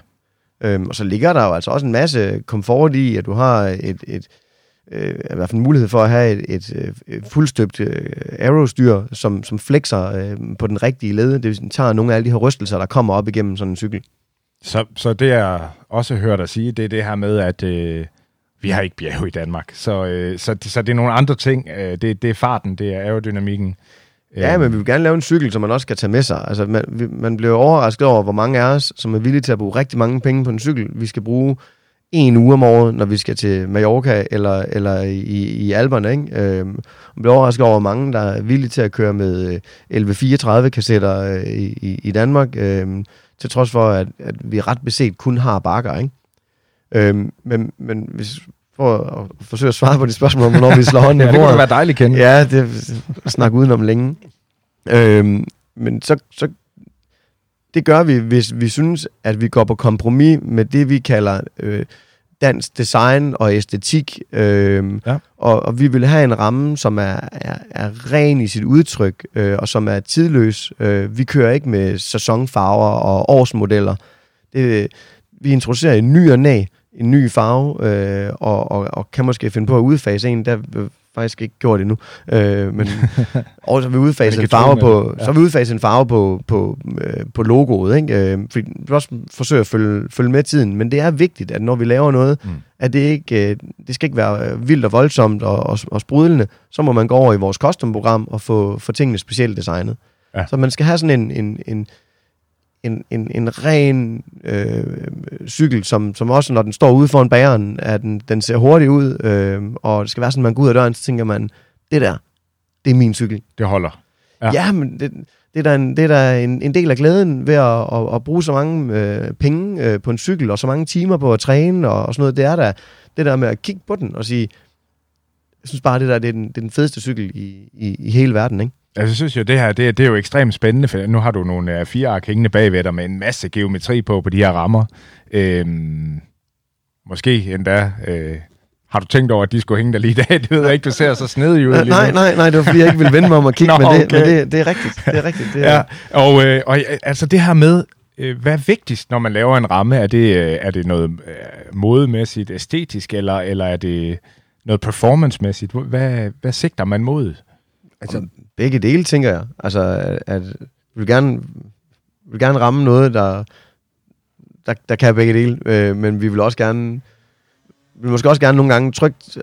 Øhm, og så ligger der jo altså også en masse komfort i, at du har et, et øh, i hvert fald en mulighed for at have et, et, et fuldstøbt øh, aerostyr, som, som flexer øh, på den rigtige led. Det tager nogle af alle de her rystelser, der kommer op igennem sådan en cykel. Så, så det jeg også hørt dig sige, det er det her med, at øh, vi har ikke bjerge i Danmark. Så, øh, så, så det er nogle andre ting. Øh, det, det er farten, det er aerodynamikken. Ja, Øh, men vi vil gerne lave en cykel, som man også kan tage med sig. Altså, man, man bliver overrasket over, hvor mange af os, som er villige til at bruge rigtig mange penge på en cykel. Vi skal bruge en uge om året, når vi skal til Mallorca eller, eller i, i Alperne. Ikke? Øhm, man bliver overrasket over, hvor mange, der er villige til at køre med øh, 1134 kassetter øh, i, i, Danmark, øhm, til trods for, at, at vi ret beset kun har bakker. Ikke? Øhm, men, men hvis for at forsøge at svare på de spørgsmål, om hvornår vi slår hånden ja, det kunne være dejligt, Ken. Ja, det snak udenom længe. Øhm, men så, så det gør vi, hvis vi synes, at vi går på kompromis med det, vi kalder øh, dansk design og æstetik. Øh, Ja. og, og vi vil have en ramme, som er, er, er ren i sit udtryk, øh, og som er tidløs. Øh, vi kører ikke med sæsonfarver og årsmodeller. Det, vi introducerer en ny og næ, en ny farve, øh, og, og, og kan måske finde på at udfase en, der faktisk ikke gjort endnu. Øh, men og så har vi udfase Men en farve på, ja. så vi udfase en farve på, på, øh, på logoet, ikke? Øh, fordi vi også forsøge at følge, følge med tiden, men det er vigtigt, at når vi laver noget, Mm. mm. at det ikke, øh, det skal ikke være øh, vildt og voldsomt og, og, og sprudlende, så må man gå over i vores custom-program og få, få tingene specielt designet. Ja. Så man skal have sådan en, en, en, en, en, en ren øh, cykel, som, som også, når den står ude foran bageren, at den, den ser hurtig ud, øh, og det skal være sådan, at man går ud af døren, så tænker man, det der, det er min cykel. Det holder. Ja. Ja, men det, det er da, en, det er da en, en del af glæden ved at, at, at bruge så mange øh, penge øh, på en cykel, og så mange timer på at træne og, og sådan noget. Det er da det der med at kigge på den og sige, jeg synes bare, det der det er, den, det er den fedeste cykel i, i, i hele verden, ikke? Altså, jeg synes jo, det her, det, det er jo ekstremt spændende, for nu har du nogle uh, fire ark hængende bagved dig med en masse geometri på, på de her rammer. Øhm, måske endda, øh, har du tænkt over, at de skulle hænge der lige i dag? Det ved jeg ikke, du ser så snedig ud Øh, lige nej, nej, nej, det var fordi, jeg ikke ville vende mig om at kigge, Nå, men, det, okay. men det, det er rigtigt. Det er rigtigt. Det er, Ja, og, øh, og altså det her med, øh, hvad er vigtigst, når man laver en ramme? Er det, øh, er det noget øh, modemæssigt, æstetisk, eller, eller er det noget performancemæssigt? Hvad, hvad sigter man mod? Altså, begge dele, tænker jeg. Altså, at, at vi vil gerne, vi vil gerne ramme noget, der, der, der kan begge dele, øh, men vi vil også gerne, vi vil måske også gerne nogle gange trygt,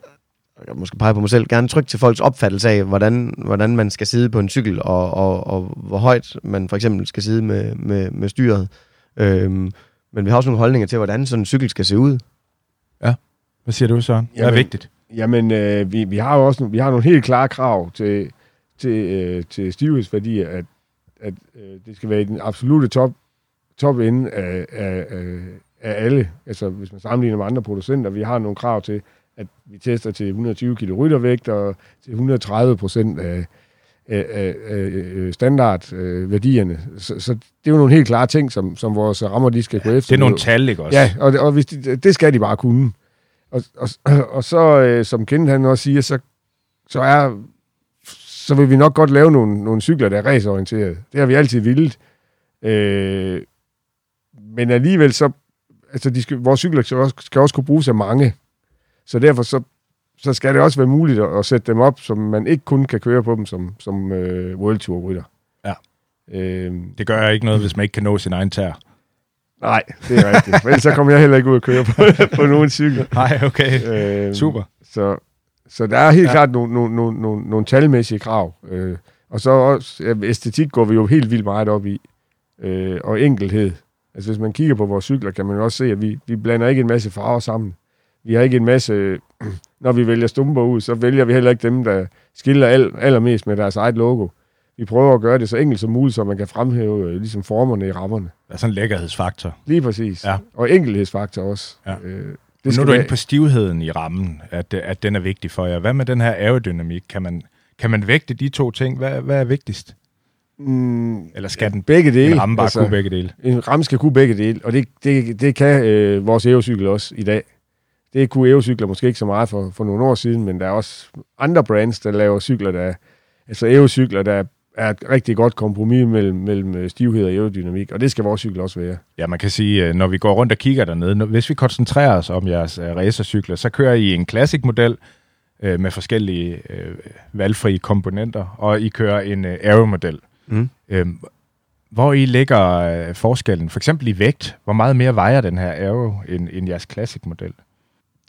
jeg måske pege på mig selv, gerne trygt til folks opfattelse af, hvordan, hvordan man skal sidde på en cykel, og, og, og hvor højt man for eksempel skal sidde med, med, med styret. Øhm, men vi har også nogle holdninger til, hvordan sådan en cykel skal se ud. Hvad siger du, Søren? Hvad er vigtigt? Jamen, øh, vi, vi har jo også vi har nogle helt klare krav til, til, øh, til stivhedsværdier, at, at øh, det skal være i den absolute top, top ende af, af, af, alle. Altså, hvis man sammenligner med andre producenter, vi har nogle krav til, at vi tester til 120 kg ryttervægt og til 130 procent af, af, af, af standardværdierne. Så, så det er jo nogle helt klare ting, som, som vores rammer de skal gå efter. Det er nogle tal, ikke også? Ja, og, og hvis de, det skal de bare kunne. Og, og, og så, øh, som Kent han også siger, så, så, er, så vil vi nok godt lave nogle, nogle cykler, der er raceorienterede. Det har vi altid vildt. Øh, men alligevel så, altså de skal, vores cykler skal også, skal også kunne bruges af mange. Så derfor så, så skal det også være muligt at, at sætte dem op, så man ikke kun kan køre på dem som, som øh, World Tour rytter. Ja. Øh, Det gør ikke noget, hvis man ikke kan nå sin egen tær. nej, det er rigtigt. Men ellers så kommer jeg heller ikke ud og køre på, på nogen cykel. Nej, okay. Øh, Super. Så, så der er helt Ja. klart nogle, nogle, nogle, nogle, nogle talmæssige krav. Øh, og så også, æstetik går vi jo helt vildt meget op i. Øh, og enkelhed. Altså hvis man kigger på vores cykler, kan man også se, at vi, vi blander ikke en masse farver sammen. Vi har ikke en masse... Når vi vælger stumper ud, så vælger vi heller ikke dem, der skiller al, allermest med deres eget logo. Vi prøver at gøre det så enkelt som muligt, så man kan fremhæve øh, ligesom formerne i rammerne. Der er sådan en lækkerhedsfaktor. Lige præcis. Ja. Og enkelhedsfaktor også. Ja. Øh, Det nu er du inde på stivheden i rammen, at, at den er vigtig for jer. Hvad med den her aerodynamik? Kan man, Kan man vægte de to ting? Hvad, hvad er vigtigst? Mm, Eller skal den begge dele. en ramme bare altså, kunne begge dele? En ramme skal kunne begge dele, og det, det, det kan øh, vores Evo-cykel også i dag. Det kunne Evo-cykler måske ikke så meget for, for nogle år siden, men der er også andre brands, der laver cykler, der altså Evo-cykler, der er et rigtig godt kompromis mellem, mellem øh, stivhed og aerodynamik, og det skal vores cykel også være. Ja, man kan sige, øh, når vi går rundt og kigger dernede, når, hvis vi koncentrerer os om jeres uh, racercykler, så kører I en classic-model uh, med forskellige uh, valgfrie komponenter, og I kører en uh, aero-model. Mm. Uh, hvor I ligger uh, forskellen? For eksempel i vægt. Hvor meget mere vejer den her aero end, end jeres classic-model?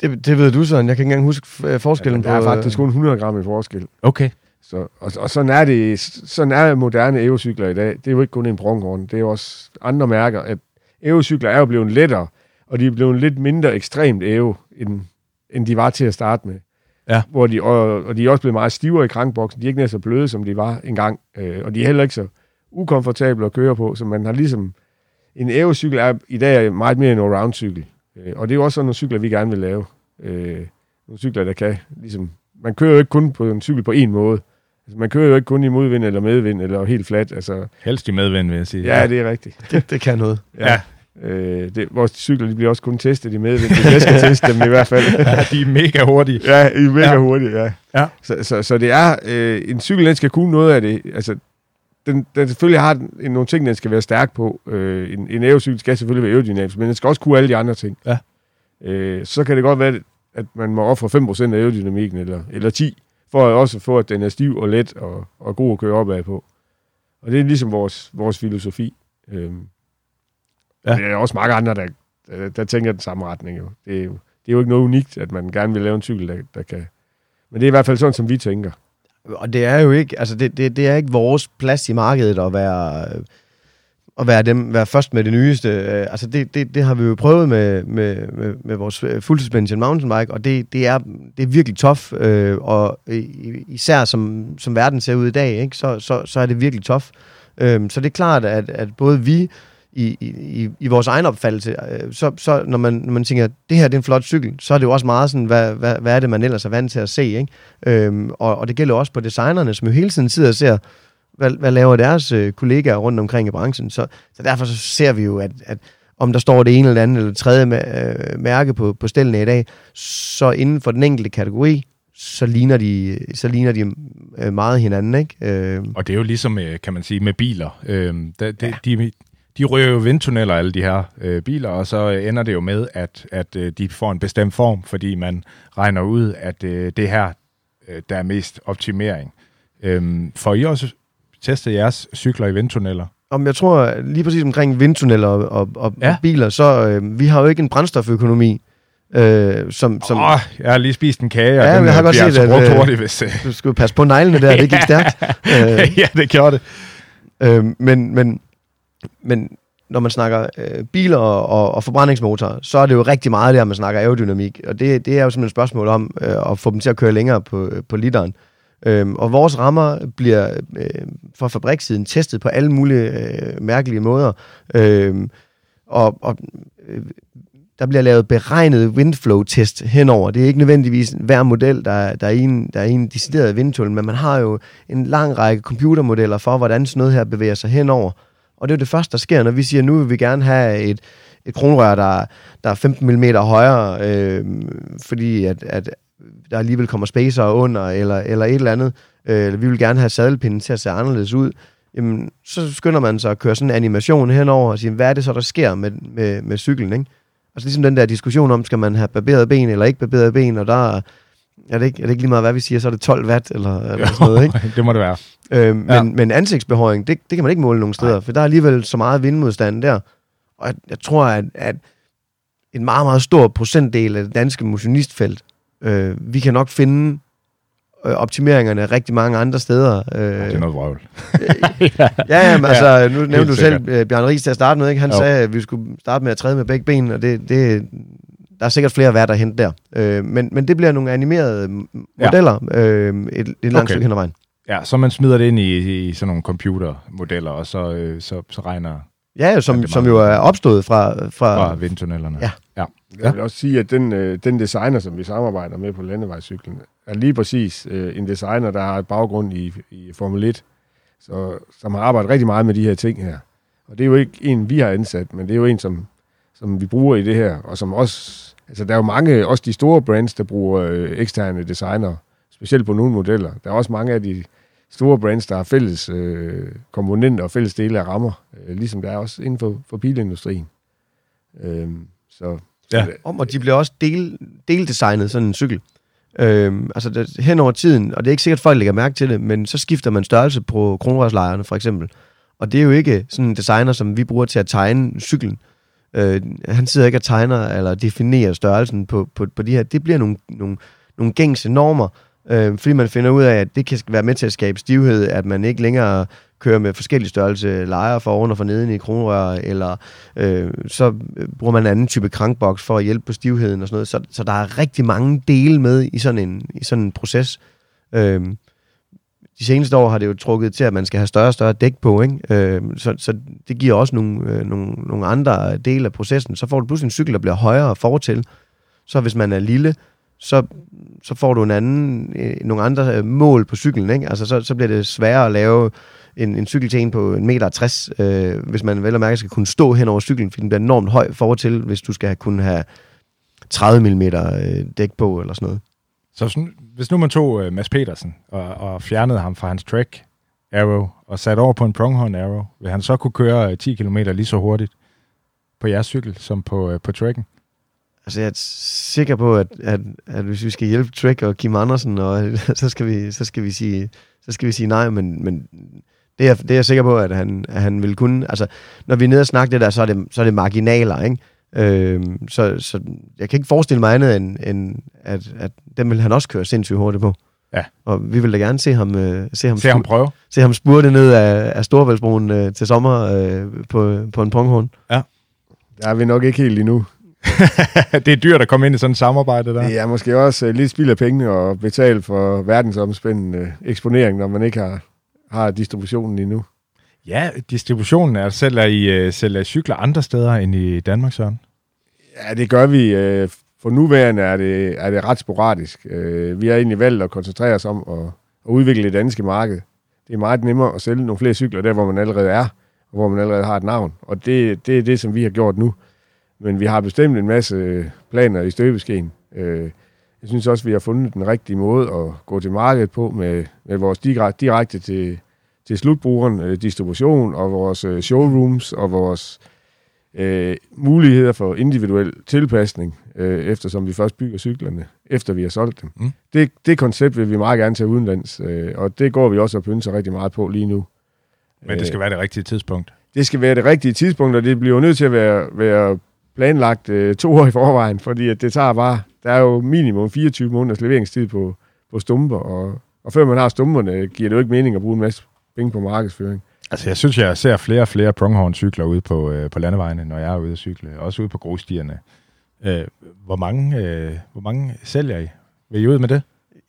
Det, det ved du sådan. Jeg kan ikke engang huske øh, forskellen Ja, der er på... faktisk kun 100 gram i forskel. Okay. Så, og, og sådan er det, sådan er moderne Evo-cykler i dag. Det er jo ikke kun en Bronkhorn, det er jo også andre mærker, at Evo-cykler er jo blevet lettere, og de er blevet lidt mindre ekstremt Evo, end, end de var til at starte med. Ja. Hvor de, og, og de er også blevet meget stivere i krankboksen. De er ikke nær så bløde, som de var engang. Øh, og de er heller ikke så ukomfortable at køre på, så man har ligesom... En Evo-cykel er i dag meget mere en allround-cykel. Øh, og det er jo også sådan nogle cykler, vi gerne vil lave. Øh, nogle cykler, der kan ligesom... Man kører jo ikke kun på en cykel på en måde. Altså, man kører jo ikke kun i modvind eller medvind eller helt flat. Altså, Helst i medvind, vil jeg sige. ja, det er rigtigt. Det, det kan noget. Ja. Øh, det, vores cykler de bliver også kun testet i medvind. Vi skal teste dem i hvert fald. ja, de er mega hurtige. Ja, I er mega Ja. ja. hurtigt, ja. Ja. Så, så, så det er, øh, en cykel, den skal kunne noget af det. Altså, den, den selvfølgelig har den, en- nogle ting, den skal være stærk på. Øh, en, en aerocykel skal selvfølgelig være aerodynamisk, men den skal også kunne alle de andre ting. Ja. Øh, så kan det godt være, at man må ofre 5% af aerodynamikken, eller, eller 10, for at også få, at den er stiv og let og, og god at køre opad på. Og det er ligesom vores, vores filosofi. Øhm, Ja. Det er også mange andre, der, der, der tænker den samme retning. Jo. Det, er jo, det er jo ikke noget unikt, at man gerne vil lave en cykel, der, der kan... Men det er i hvert fald sådan, som vi tænker. Og det er jo ikke, altså det, det, det er ikke vores plads i markedet at være, at være, dem, være først med det nyeste. Øh, Altså det, det, det har vi jo prøvet med, med, med, med vores øh, full suspension mountainbike, og det, det, er, det er virkelig tof, øh, og især som, som verden ser ud i dag, ikke, så, så, så er det virkelig tof. Øh, så det er klart, at, at både vi i, i, i vores egen opfattelse, øh, så, så når, man, når man tænker, det her det er en flot cykel, så er det jo også meget sådan, hvad, hvad, hvad er det, man ellers er vant til at se, ikke? Øhm, og, og det gælder også på designerne, som jo hele tiden sidder og ser, hvad, hvad laver deres øh, kollegaer rundt omkring i branchen. Så, så derfor så ser vi jo, at, at om der står det ene eller andet eller tredje øh, mærke på, på stillene i dag, så inden for den enkelte kategori, så ligner de, så ligner de øh, meget hinanden, ikke? Øh, Og det er jo ligesom, øh, kan man sige, med biler. Øhm, der, det, ja. de, de ryger jo vindtunneller, alle de her øh, biler, og så øh, ender det jo med, at, at øh, de får en bestemt form, fordi man regner ud, at øh, det her, øh, der er mest optimering. Øhm, får I også testet jeres cykler i vindtunneller? om jeg tror lige præcis omkring vindtunneller og, og, og, Ja. biler, så øh, vi har jo ikke en brændstoføkonomi, øh, som, som Åh, jeg har lige spist en kage, og Ja, den jeg har øh, godt set, altså brugt øh, hurtigt, hvis... Øh, du skulle passe på neglene der, det gik stærkt. Øh, ja, det gjorde det. øh, men, men, men når man snakker øh, biler og, og, og forbrændingsmotorer, så er det jo rigtig meget der, man snakker aerodynamik. Og det, det er jo simpelthen et spørgsmål om øh, at få dem til at køre længere på, på literen. Øhm, og vores rammer bliver øh, fra fabrikssiden testet på alle mulige øh, mærkelige måder. Øhm, og og øh, der bliver lavet beregnet windflow-test henover. Det er ikke nødvendigvis hver model, der, der, er, en, der er en decideret vindtunnel, men man har jo en lang række computermodeller for, hvordan sådan noget her bevæger sig henover. Og det er jo det første, der sker, når vi siger, nu vil vi gerne have et, et kronrør, der, der er 15 mm højere, øh, fordi at, at der alligevel kommer spacer under, eller, eller et eller andet. Øh, eller vi vil gerne have sadelpinden til at se anderledes ud. Jamen, så skynder man sig at køre sådan en animation henover og sige, hvad er det så, der sker med, med, med cyklen, ikke? Altså ligesom den der diskussion om, skal man have barberet ben eller ikke barberet ben, og der er, det, ikke, er det ikke lige meget, hvad vi siger, så er det 12 watt eller, eller sådan noget, ikke? det må det være. Øh, men, Ja. men ansigtsbehøring, det, det kan man ikke måle nogen steder, Nej. for der er alligevel så meget vindmodstand der. Og jeg, jeg tror, at, at en meget, meget stor procentdel af det danske motionistfelt, øh, vi kan nok finde øh, optimeringerne rigtig mange andre steder. Øh, Det er noget vrøvl. ja, ja, men altså, nu nævnte du sikkert. selv øh, Bjørn Ries til at starte med, ikke? Han Jo. sagde, at vi skulle starte med at træde med begge ben, og det, det, der er sikkert flere værd at hente der. Øh, men, men det bliver nogle animerede m- Ja. modeller øh, et, et langt Okay. stykke hen ad vejen. Ja, så man smider det ind i, i sådan nogle computermodeller, og så, øh, så, så regner Ja, som, som jo er opstået fra, fra, fra vindtunnellerne. ja ja. Jeg vil også sige, at den, øh, den designer, som vi samarbejder med på landevejscyklen, er lige præcis øh, en designer, der har et baggrund i, i Formel 1, så, som har arbejdet rigtig meget med de her ting her. Og det er jo ikke en, vi har ansat, men det er jo en, som, som vi bruger i det her, og som også... Altså, der er jo mange, også de store brands, der bruger øh, eksterne designer, specielt på nogle modeller. Der er også mange af de store brands, der har fælles øh, komponenter og fælles dele af rammer, øh, ligesom der er også inden for, for bilindustrien. Øh, så, Ja. Om, og de bliver også del, deldesignet, sådan en cykel. Øhm, altså det, hen over tiden, og det er ikke sikkert, at folk lægger mærke til det, men så skifter man størrelse på kronrørslejerne for eksempel. Og det er jo ikke sådan en designer, som vi bruger til at tegne cyklen. Øh, han sidder ikke og tegner eller definerer størrelsen på, på, på de her. Det bliver nogle, nogle, nogle gængse normer, øh, fordi man finder ud af, at det kan være med til at skabe stivhed, at man ikke længere kører med forskellige størrelse lejer for oven og for neden i kronrør, eller øh, så bruger man en anden type krankboks for at hjælpe på stivheden og sådan noget. Så, så der er rigtig mange dele med i sådan en, i sådan en proces. Øh, de seneste år har det jo trukket til, at man skal have større og større dæk på, ikke? Øh, så, så det giver også nogle, øh, nogle, nogle andre dele af processen. Så får du pludselig en cykel, der bliver højere fortil. Så hvis man er lille, så, så får du en anden, øh, nogle andre øh, mål på cyklen. Ikke? Altså, så, så bliver det sværere at lave en, en cykel til en på en meter 60, øh, hvis man vel og mærke skal kunne stå hen over cyklen, fordi den bliver enormt høj fortil, hvis du skal have, kunne have 30 mm øh, dæk på eller sådan noget. Så sådan, hvis nu man tog uh, Mads Petersen og, og fjernede ham fra hans track Arrow og satte over på en pronghorn Arrow, vil han så kunne køre uh, 10 km lige så hurtigt på jeres cykel som på, uh, på tracken? Altså, jeg er sikker på, at, at, at hvis vi skal hjælpe Trek og Kim Andersen, og, så, skal vi, så, skal vi sige, så skal vi sige nej, men, men det, er, det er jeg sikker på, at han, at han vil kunne. Altså, når vi er nede og snakke det der, så er det, så er det marginaler, ikke? Øhm, så, så jeg kan ikke forestille mig andet, end, end at, at dem vil han også køre sindssygt hurtigt på. Ja. Og vi vil da gerne se ham, øh, se ham, Se ham prøve. se ham spurte ned af, af Storvældsbroen øh, til sommer øh, på, på en pronghorn. der er vi nok ikke helt endnu. det er dyrt at komme ind i sådan et samarbejde der. Det er måske også uh, lidt spild af penge at betale for verdensomspændende eksponering, når man ikke har, har distributionen endnu. Ja, distributionen er sælger I, uh, sælger cykler andre steder end i Danmark, Søren? Ja, det gør vi. Uh, for nuværende er det, er det ret sporadisk. Uh, vi har egentlig valgt at koncentrere os om at, at udvikle det danske marked. Det er meget nemmere at sælge nogle flere cykler der, hvor man allerede er, og hvor man allerede har et navn. Og det, det er det, som vi har gjort nu. Men vi har bestemt en masse planer i støbeskeen. Øh, jeg synes også, vi har fundet den rigtige måde at gå til markedet på med, med vores direkte, til, til slutbrugeren øh, distribution og vores øh, showrooms og vores øh, muligheder for individuel tilpasning, øh, eftersom vi først bygger cyklerne, efter vi har solgt dem. Mm. Det, det koncept vil vi meget gerne tage udenlands, øh, og det går vi også og pynser rigtig meget på lige nu. Men det skal være det rigtige tidspunkt. det skal være det rigtige tidspunkt, og det bliver nødt til at være, være planlagt øh, to år i forvejen, fordi at det tager bare, der er jo minimum 24 måneders leveringstid på, på stumper, og, og før man har stumperne, giver det jo ikke mening at bruge en masse penge på markedsføring. Altså, jeg synes, jeg ser flere og flere pronghorn-cykler ude på, øh, på landevejene, når jeg er ude at cykle. Også ude på grusstierne. Øh, hvor, mange, øh, hvor mange sælger I? Vil I ud med det?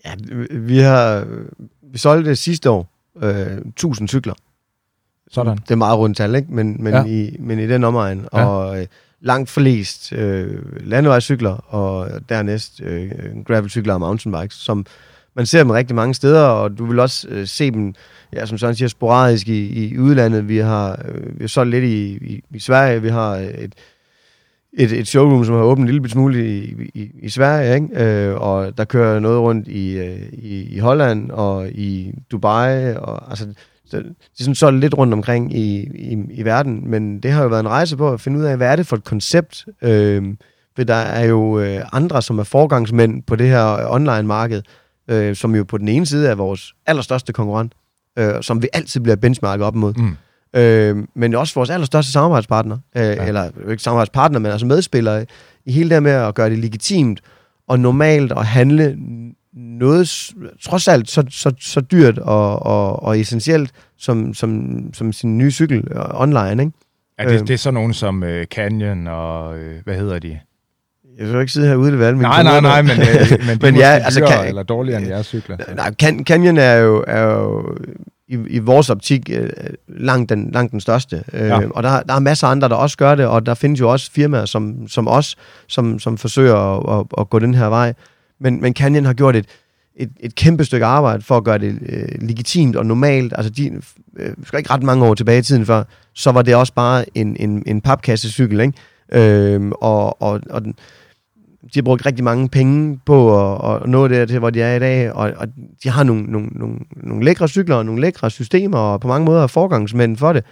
Ja, vi har vi solgte sidste år øh, 1000 cykler. Sådan. Det er meget rundt tal, ikke? Men, men, Ja. i, men i den omegn. Ja. Og øh, langt flest øh, landevejscykler, og dernæst øh, gravelcykler og mountainbikes, som man ser dem rigtig mange steder, og du vil også øh, se dem, ja, som sådan siger, sporadisk i, i udlandet. Vi har, øh, vi har solgt lidt i, i, i Sverige, vi har et, et, et showroom, som har åbnet en lille smule i, i, i Sverige, ikke? Øh, og der kører noget rundt i, øh, i, i Holland og i Dubai, og altså, så, det er sådan solgt lidt rundt omkring i, i, i verden, men det har jo været en rejse på at finde ud af, hvad er det for et koncept, øh, for der er jo øh, andre, som er forgangsmænd på det her online-marked, øh, som jo på den ene side er vores allerstørste konkurrent, øh, som vi altid bliver benchmarket op mod. Mm. Øh, men også vores allerstørste samarbejdspartner, øh, ja. eller ikke samarbejdspartner, men altså medspillere i hele det med at gøre det legitimt og normalt at handle noget trods alt så, så, så dyrt og, og, og essentielt som, som, som sin nye cykel øh, online, ikke? Ja, det, Øhm. det er sådan nogen som øh, Canyon og, øh, hvad hedder de? Jeg vil ikke sidde her ude ved alle mine Nej, nej, nej, men, øh, men, Men ja, altså, kan- eller dårligere end jeres cykler. Nej, Can- Canyon er jo, er jo i, i vores optik øh, langt, den, langt den største. Øh, Ja. Og der, der er masser af andre, der også gør det, og der findes jo også firmaer som, som os, som, som forsøger at, at, at gå den her vej. Men, men Canyon har gjort et, et, et kæmpe stykke arbejde for at gøre det øh, legitimt og normalt. Altså, de øh, skal ikke ret mange år tilbage i tiden før, så var det også bare en, en, en papkassecykel, ikke? Øh, og, og, og den, de har brugt rigtig mange penge på at, at nå det til, hvor de er i dag, og, og de har nogle, nogle, nogle, nogle lækre cykler og nogle lækre systemer, og på mange måder er forgangsmænd for det.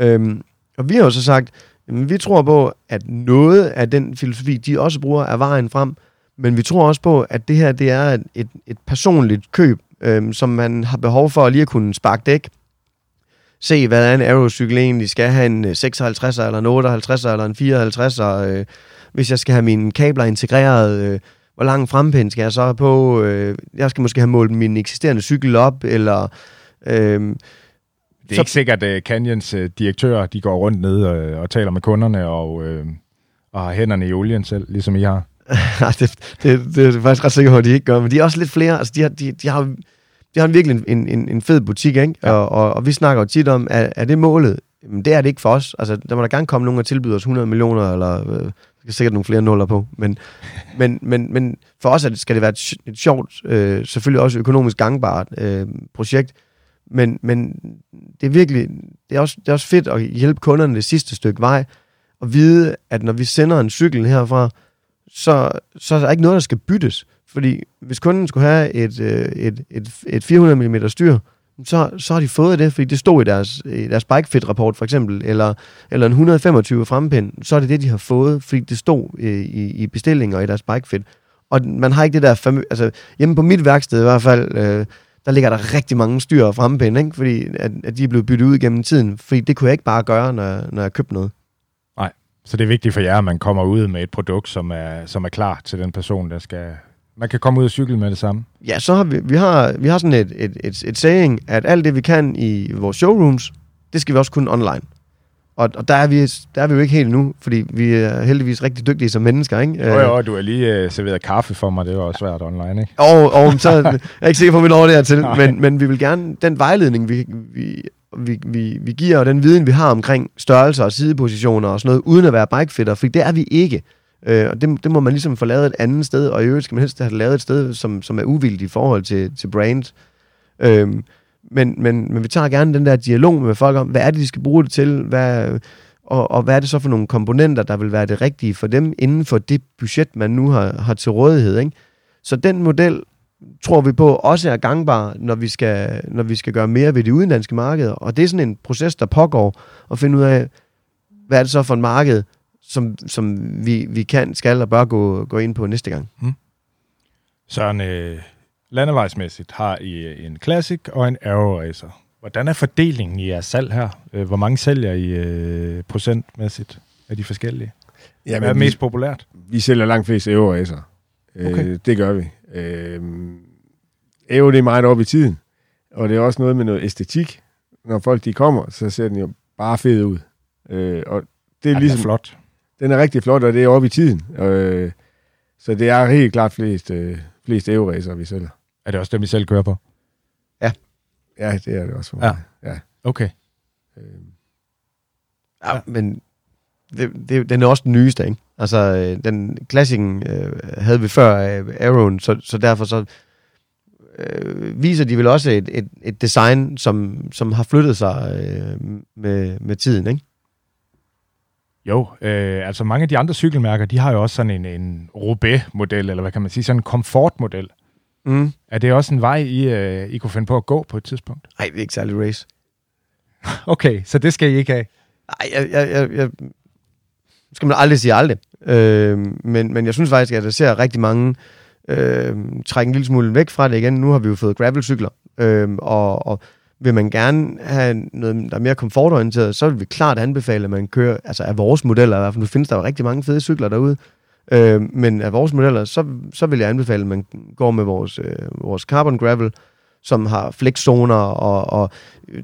Øhm, og vi har jo så sagt, jamen, vi tror på, at noget af den filosofi, de også bruger, er vejen frem, men vi tror også på, at det her det er et, et, et personligt køb, øhm, som man har behov for at lige at kunne sparke dæk, se, hvad er en aerocykel egentlig, skal jeg have en øh, 56'er, eller en 58'er, eller en 54'er, øh, hvis jeg skal have mine kabler integreret, øh, hvor lang frempind skal jeg så have på, øh, jeg skal måske have målt min eksisterende cykel op, eller... Øh, Det er Så- ikke sikkert, at Canyons uh, direktører de går rundt ned og, og taler med kunderne og, øh, og har hænderne i olien selv, ligesom I har. Nej, det, det, det er faktisk ret sikker på, at de ikke gør, men de er også lidt flere. Altså, de har, de, de har, de har virkelig en, en, en fed butik, ikke? Ja. Og, og, og vi snakker jo tit om, er, er det målet? Jamen, det er det ikke for os. Altså, der må der gerne komme nogen og tilbyde os 100 millioner, eller øh, sikkert nogle flere nuller på. Men, men, men, men for os det, skal det være et, et sjovt, øh, selvfølgelig også økonomisk gangbart øh, projekt. Men, men det er virkelig, det er, også, det er også fedt at hjælpe kunderne det sidste stykke vej, og vide, at når vi sender en cykel herfra, så, så er der ikke noget, der skal byttes. Fordi hvis kunden skulle have et, øh, et, et, et 400 mm styr, så, så har de fået det, fordi det stod i deres, i deres bikefit-rapport for eksempel, eller, eller en 125 frempind, så er det det, de har fået, fordi det stod øh, i, i bestillinger i deres bikefit. Og man har ikke det der famø... Altså, hjemme på mit værksted i hvert fald, øh, der ligger der rigtig mange styr og frempind, ikke? Fordi at, at de er blevet byttet ud gennem tiden. Fordi det kunne jeg ikke bare gøre, når, når jeg købte noget. Så det er vigtigt for jer, at man kommer ud med et produkt, som er, som er klar til den person, der skal... Man kan komme ud og cykle med det samme. Ja, så har vi, vi har, vi har sådan et, et, et, et saying, at alt det, vi kan i vores showrooms, det skal vi også kunne online. Og, og der, er vi, der er vi jo ikke helt nu, fordi vi er heldigvis rigtig dygtige som mennesker, ikke? Jo, jo, du har lige øh, serveret kaffe for mig, det var også svært online, ikke? Og, og så er jeg ikke sikker på, at vi når dertil, Nej. men, men vi vil gerne, den vejledning, vi, vi, vi, vi, vi giver, den viden, vi har omkring størrelser og sidepositioner og sådan noget, uden at være bikefitter, for det er vi ikke. Øh, og det, det må man ligesom få lavet et andet sted, og i øvrigt skal man helst have det lavet et sted, som, som er uvildigt i forhold til, til brand. Øh, men, men, men vi tager gerne den der dialog med folk om, hvad er det, de skal bruge det til, hvad, og, og hvad er det så for nogle komponenter, der vil være det rigtige for dem, inden for det budget, man nu har, har til rådighed. Ikke? Så den model tror vi på også er gangbar, når vi skal, når vi skal gøre mere ved de udenlandske markeder. Og det er sådan en proces, der pågår, at finde ud af, hvad er det så for et marked, som, som vi, vi kan, skal og bør gå, gå ind på næste gang. Søren, øh, landevejsmæssigt har I øh, en Classic og en Aero Racer. Hvordan er fordelingen i jeres salg her? Øh, Hvor mange sælger I øh, procentmæssigt af de forskellige? Ja, Hvad er vi, mest populært? vi sælger langt flest Euro-racer. Okay. Øh, det gør vi. Øh, Euro, det er meget op i tiden. Og det er også noget med noget æstetik. Når folk de kommer, så ser den jo bare fed ud. Øh, og det er Ja, ligesom, er flot. den er rigtig flot, og det er oppe i tiden. Øh, så det er helt klart flest, øh, flest Euro-racer, vi sælger. Er det også dem, I selv kører på? Ja, det er det også for Ja. Ja. Okay. Øh, Ja, men det, det, den er også den nyeste, ikke? Altså, øh, den klassikken øh, havde vi før øh, Arrowen, så, så derfor så øh, viser de vel også et, et, et design, som, som har flyttet sig øh, med, med tiden, ikke? Jo, øh, altså mange af de andre cykelmærker, de har jo også sådan en, en Roubaix-model, eller hvad kan man sige, sådan en komfortmodel. Mm. Er det også en vej, I, øh, I kunne finde på at gå på et tidspunkt? Nej, det er ikke særlig race. Okay, så det skal I ikke have. Nej, jeg, jeg, jeg, jeg skal man aldrig sige aldrig. Øh, men, men jeg synes faktisk, at jeg ser rigtig mange øh, trække en lille smule væk fra det igen. Nu har vi jo fået gravelcykler, øh, og, og vil man gerne have noget, der er mere komfortorienteret, så vil vi klart anbefale, at man kører, altså af vores modeller, i hvert fald nu findes der jo rigtig mange fede cykler derude, øh, men af vores modeller, så, så vil jeg anbefale, at man går med vores, øh, vores carbon gravel, som har flexzoner og, og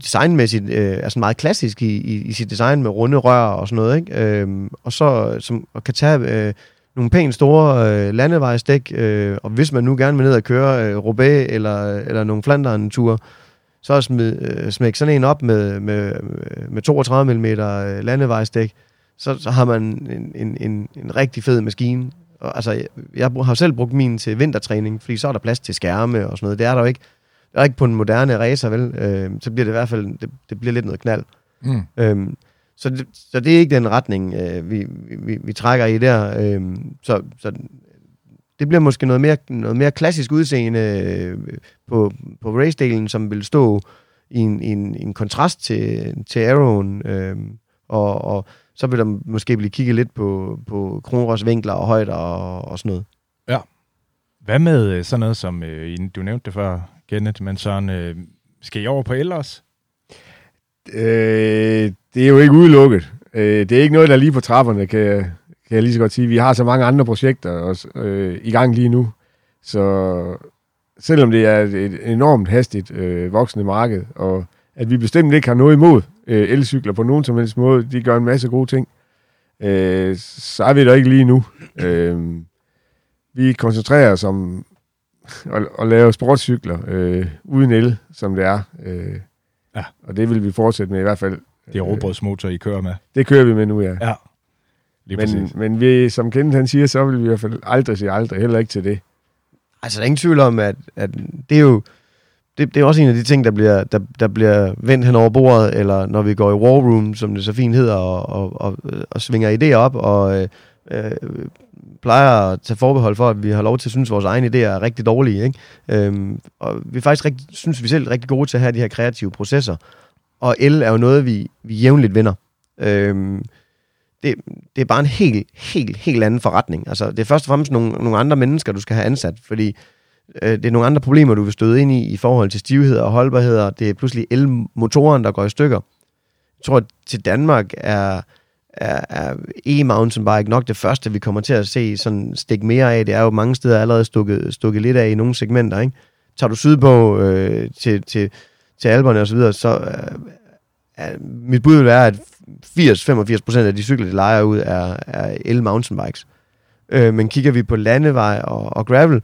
designmæssigt øh, er sådan meget klassisk i, i, i sit design med runde rør og sådan noget, ikke? Øhm, og så som, og kan tage øh, nogle pænt store øh, landevejsdæk, øh, og hvis man nu gerne vil ned og køre øh, Roubaix eller, eller nogle Flandern-ture, så smid, øh, smæk sådan en op med, med, med 32 mm øh, landevejsdæk, så, så har man en, en, en, en rigtig fed maskine. Og, altså, jeg, jeg har selv brugt min til vintertræning, fordi så er der plads til skærme og sådan noget. Det er der jo ikke. Er ikke på en moderne racer, vel? Øh, så bliver det i hvert fald, det, det bliver lidt noget knald. Mm. Øhm, så, det, så det er ikke den retning, øh, vi, vi, vi trækker i der. Øh, så, så det bliver måske noget mere, noget mere klassisk udseende øh, på, på race-delen, som vil stå i en, i en, i en kontrast til, til Arrowen. Øh, og, og så vil der måske blive kigget lidt på, på Kronros vinkler og højder og, og sådan noget. Ja. Hvad med øh, sådan noget som, øh, du nævnte det før, Kenneth, men sådan, øh, skal I over på Ellers? Øh, det er jo ikke udelukket. Øh, det er ikke noget, der er lige på trapperne, kan jeg, kan jeg lige så godt sige. Vi har så mange andre projekter også, øh, i gang lige nu. Så selvom det er et, et enormt hastigt øh, voksende marked, og at vi bestemt ikke har noget imod øh, elcykler på nogen som helst måde, de gør en masse gode ting, øh, så er vi der ikke lige nu. Øh, vi koncentrerer os om at, at lave sportscykler øh, uden el, som det er. Øh, Ja. Og det vil vi fortsætte med i hvert fald. Det er robrødsmotor, I kører med. Det kører vi med nu, ja. Ja, lige men, præcis. men vi, som Kenneth han siger, så vil vi i hvert fald aldrig sige aldrig, heller ikke til det. Altså, der er ingen tvivl om, at, at det er jo det, det er også en af de ting, der bliver, der, der bliver vendt hen over bordet, eller når vi går i war room, som det så fint hedder, og, og, og, og svinger idéer op, og øh, plejer at tage forbehold for, at vi har lov til at synes, at vores egne idéer er rigtig dårlige. Ikke? Øhm, og vi er faktisk rigtig, synes vi selv er rigtig gode til at have de her kreative processer. Og el er jo noget, vi, vi jævnligt vinder. Øhm, det, det er bare en helt, helt, helt anden forretning. Altså, det er først og fremmest nogle, nogle andre mennesker, du skal have ansat, fordi øh, det er nogle andre problemer, du vil støde ind i, i forhold til stivhed og holdbarhed. Det er pludselig elmotoren, der går i stykker. Jeg tror, at til Danmark er, er, er e-mountainbike nok det første, vi kommer til at se sådan stik mere af. Det er jo mange steder allerede stukket, stukket lidt af i nogle segmenter. Ikke? Tager du sydpå øh, til, til, til alberne og så videre, så øh, er, mit bud vil være, at 80-85% af de cykler, de leger ud, er, er el-mountainbikes. Øh, men kigger vi på landevej og, og gravel,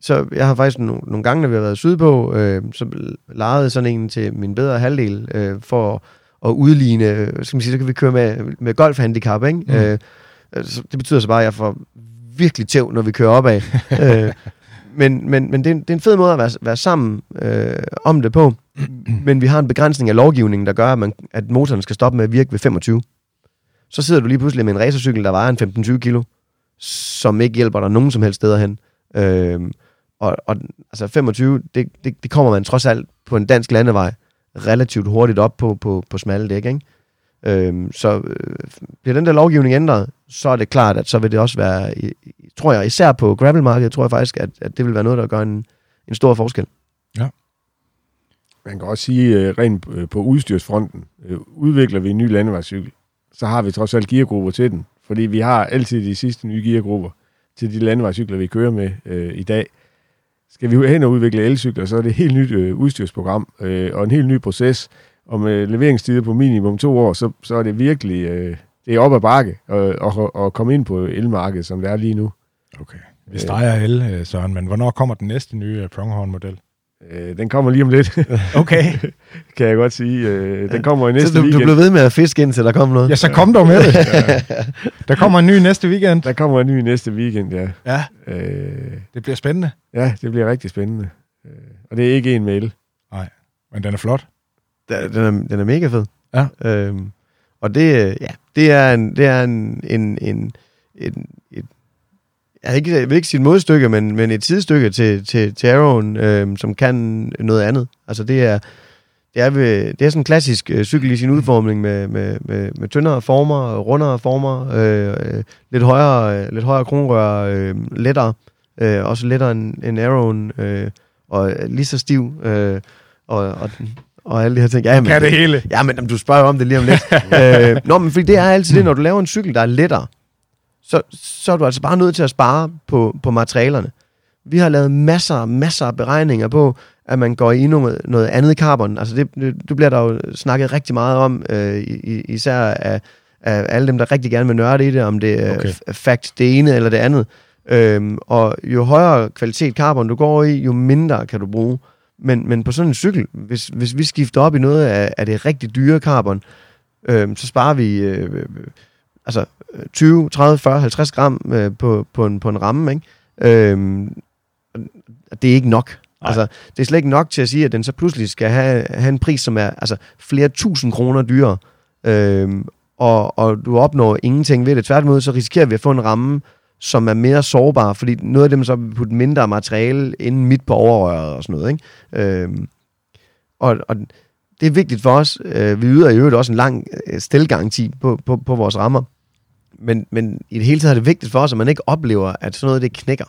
så jeg har faktisk nogle, nogle gange, når vi har været sydpå, øh, så lejede sådan en til min bedre halvdel øh, for at udligne, skal man sige, så kan vi køre med, med golfhandicap, ikke? Mm. Øh, så det betyder så bare, at jeg får virkelig tæv, når vi kører opad. øh, men men, men det, er, det er en fed måde at være, være sammen øh, om det på. Men vi har en begrænsning af lovgivningen, der gør, at, man, at motoren skal stoppe med at virke ved 25. Så sidder du lige pludselig med en racercykel, der vejer en 15-20 kilo, som ikke hjælper dig nogen som helst steder hen. Øh, og, og altså 25, det, det, det kommer man trods alt på en dansk landevej relativt hurtigt op på, på, på smalle dæk, ikke? Øhm, så øh, bliver den der lovgivning ændret, så er det klart, at så vil det også være, tror jeg, især på gravelmarkedet, tror jeg faktisk, at, at det vil være noget, der gør en, en stor forskel. Ja. Man kan også sige, øh, rent øh, på udstyrsfronten, øh, udvikler vi en ny landevejscykel, så har vi trods alt geargrupper til den, fordi vi har altid de sidste nye geargrupper til de landevejscykler, vi kører med øh, i dag skal vi hen og udvikle elcykler, så er det et helt nyt øh, udstyrsprogram øh, og en helt ny proces. Og med leveringstider på minimum to år, så, så er det virkelig øh, det er op ad bakke øh, at og, og komme ind på elmarkedet, som det er lige nu. Okay. Vi streger el, øh, Søren, men hvornår kommer den næste nye øh, Pronghorn-model? Øh, den kommer lige om lidt. okay. kan jeg godt sige. Øh, den kommer i næste så du, weekend. du blev ved med at fiske ind, til der kom noget? Ja, så kom dog med det. Der kommer en ny næste weekend. Der kommer en ny næste weekend, ja. Ja. Øh, det bliver spændende. Ja, det bliver rigtig spændende. Øh, og det er ikke en mail. Nej, men den er flot. Den er, den er mega fed. Ja. Øhm, og det, ja, det er en, det er en, en, en, en et, jeg, ikke, jeg vil ikke sige et modstykke, men, men et sidestykke til, til, til Arrowen, øhm, som kan noget andet. Altså det er, det er, ved, det er sådan en klassisk øh, cykel i sin udformning med, med, med, med tyndere former, rundere former, øh, øh, lidt højere, øh, lidt højere kronrør, øh, lettere, øh, også lettere end, end Arrowen, øh, og lige så stiv, øh, og, og, og alle de her ting. Ja, men, kan det hele. Ja, men du spørger om det lige om lidt. øh, nå, men fordi det er altid det, når du laver en cykel, der er lettere, så, så er du altså bare nødt til at spare på, på materialerne. Vi har lavet masser, masser af beregninger på, at man går i noget, noget andet carbon. Altså det, det, det bliver der jo snakket rigtig meget om, øh, især af, af alle dem, der rigtig gerne vil nørde i det, om det er okay. fact det ene eller det andet. Øhm, og jo højere kvalitet carbon du går i, jo mindre kan du bruge. Men, men på sådan en cykel, hvis, hvis vi skifter op i noget af, af det rigtig dyre carbon, øh, så sparer vi øh, altså 20, 30, 40, 50 gram øh, på, på, en, på en ramme. Ikke? Øh, det er ikke nok. Nej. Altså, det er slet ikke nok til at sige, at den så pludselig skal have, have en pris, som er altså, flere tusind kroner dyrere. Øh, og, og du opnår ingenting ved det. Tværtimod, så risikerer vi at få en ramme, som er mere sårbar, fordi noget af dem så vil putte mindre materiale inde midt på overrøret og sådan noget. Ikke? Øhm, og, og det er vigtigt for os. Øh, vi yder i øvrigt også en lang øh, stelgaranti på, på, på vores rammer. Men, men i det hele taget er det vigtigt for os, at man ikke oplever, at sådan noget det knækker.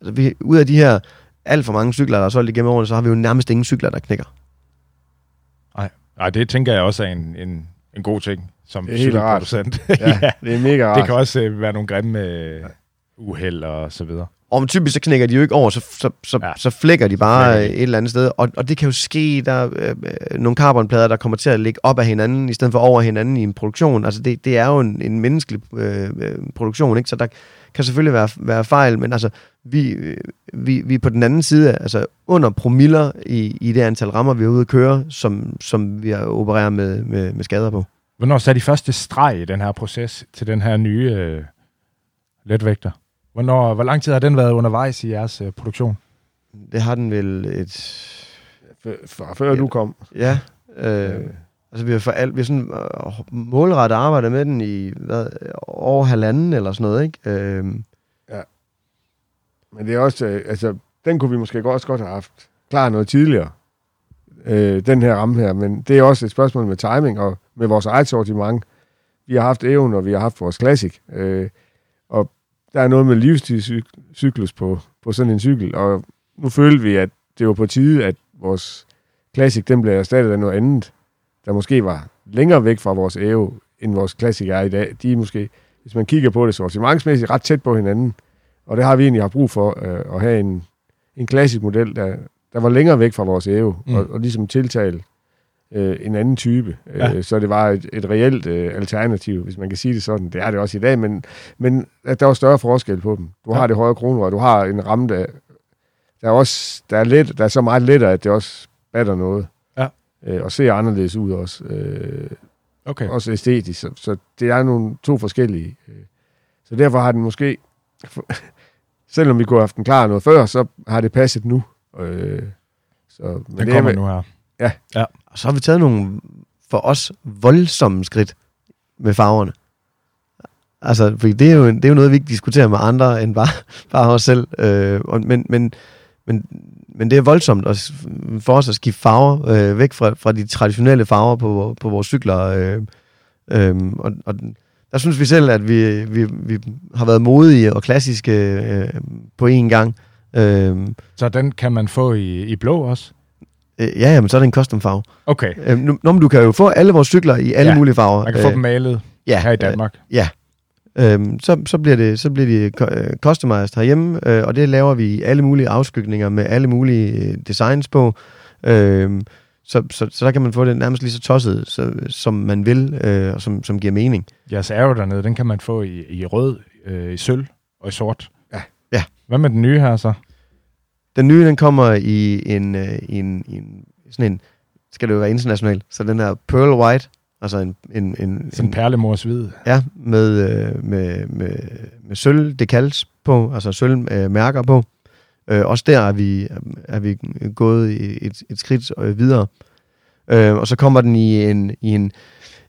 Altså, vi, ud af de her alt for mange cykler, der er solgt igennem årene, så har vi jo nærmest ingen cykler, der knækker. Nej, det tænker jeg også er en, en, en god ting som Det er helt rart. cykelproducent. Ja, det er mega rart. det kan også øh, være nogle grimme øh, uheld og så videre. Og typisk så knækker de jo ikke over, så, så, så, Ja. ja. så flækker de bare de. et eller andet sted. Og, og det kan jo ske, der er øh, øh, nogle carbonplader, der kommer til at ligge op af hinanden, i stedet for over hinanden i en produktion. Altså det, det er jo en, en menneskelig øh, øh, produktion, ikke? så der kan selvfølgelig være, være fejl, men altså vi, øh, vi, vi er på den anden side, altså under promiller i, i det antal rammer, vi er ude at køre, som, som vi opererer med, med, med skader på. Hvornår satte de første streg i den her proces til den her nye øh, letvægter? Hvornår, hvor lang tid har den været undervejs i jeres øh, produktion? Det har den vel et... F- Fra før du kom. Ja, øh, Altså, vi har, for alt, vi har sådan øh, målrettet arbejdet med den i hvad, over halvanden eller sådan noget, ikke? Øh, Men det er også, øh, altså, den kunne vi måske også godt have haft klar noget tidligere, øh, den her ramme her, men det er også et spørgsmål med timing og med vores eget sortiment. Vi har haft Eon, og vi har haft vores Classic, øh, der er noget med livstidscyklus på, på sådan en cykel, og nu følte vi, at det var på tide, at vores Classic, den blev erstattet af noget andet, der måske var længere væk fra vores Evo, end vores Classic er i dag. De er måske, hvis man kigger på det sortimentsmæssigt, ret tæt på hinanden, og det har vi egentlig haft brug for, øh, at have en, en klassisk model, der, der var længere væk fra vores Evo, Mm. mm. og, og ligesom tiltale øh, en anden type. Ja. Øh, så det var et, et reelt øh, alternativ, hvis man kan sige det sådan. Det er det også i dag, men, men at der var større forskel på dem. Du Ja. har det højere kroner, og du har en ramme, der, der, er, også, der, er, let, der er så meget lettere, at det også batter noget. Ja. Øh, og ser anderledes ud også. Øh, Okay. også æstetisk. Så, så det er nogle to forskellige. øh. Så derfor har den måske, selvom vi kunne have haft den klar noget før, så har det passet nu. Øh, så, men Den det kommer er, nu her. Og så har vi taget nogle for os voldsomme skridt med farverne. Altså, fordi det er, jo, det er jo noget, vi ikke diskuterer med andre end bare, bare os selv. Øh, og, men, men, men, men det er voldsomt at, for os at skifte farver øh, væk fra, fra de traditionelle farver på, på vores cykler. Øh, øh, og, og der synes vi selv, at vi, vi, vi har været modige og klassiske øh, på én gang. Øh, Så den kan man få i, i blå også? Øh, ja, jamen, så er det en custom farve. Okay. Øh, nu, nå, men du kan jo få alle vores cykler i alle Ja, ja, mulige farver. Man kan få dem malet ja, her i Danmark. Øh, øh, så, så, bliver det, så bliver de øh, customized herhjemme, øh, og det laver vi i alle mulige afskygninger med alle mulige øh, designs på. Øh, så, så, så der kan man få det nærmest lige så tosset, så, som man vil, øh, og som, som giver mening. Jeres arrow dernede, den kan man få i, i rød, øh, i sølv og i sort. Ja. Ja. Hvad med den nye her så? Den nye, den kommer i en, øh, en, en sådan en, skal det jo være international, så den er pearl white, altså en, en, en, Sådan en perlemors hvid. Ja, med, øh, med, med, med sølv decals på, altså sølv øh, mærker på. Øh, også der er vi, er vi gået et, et skridt øh, videre. Øh, og så kommer den i en, i en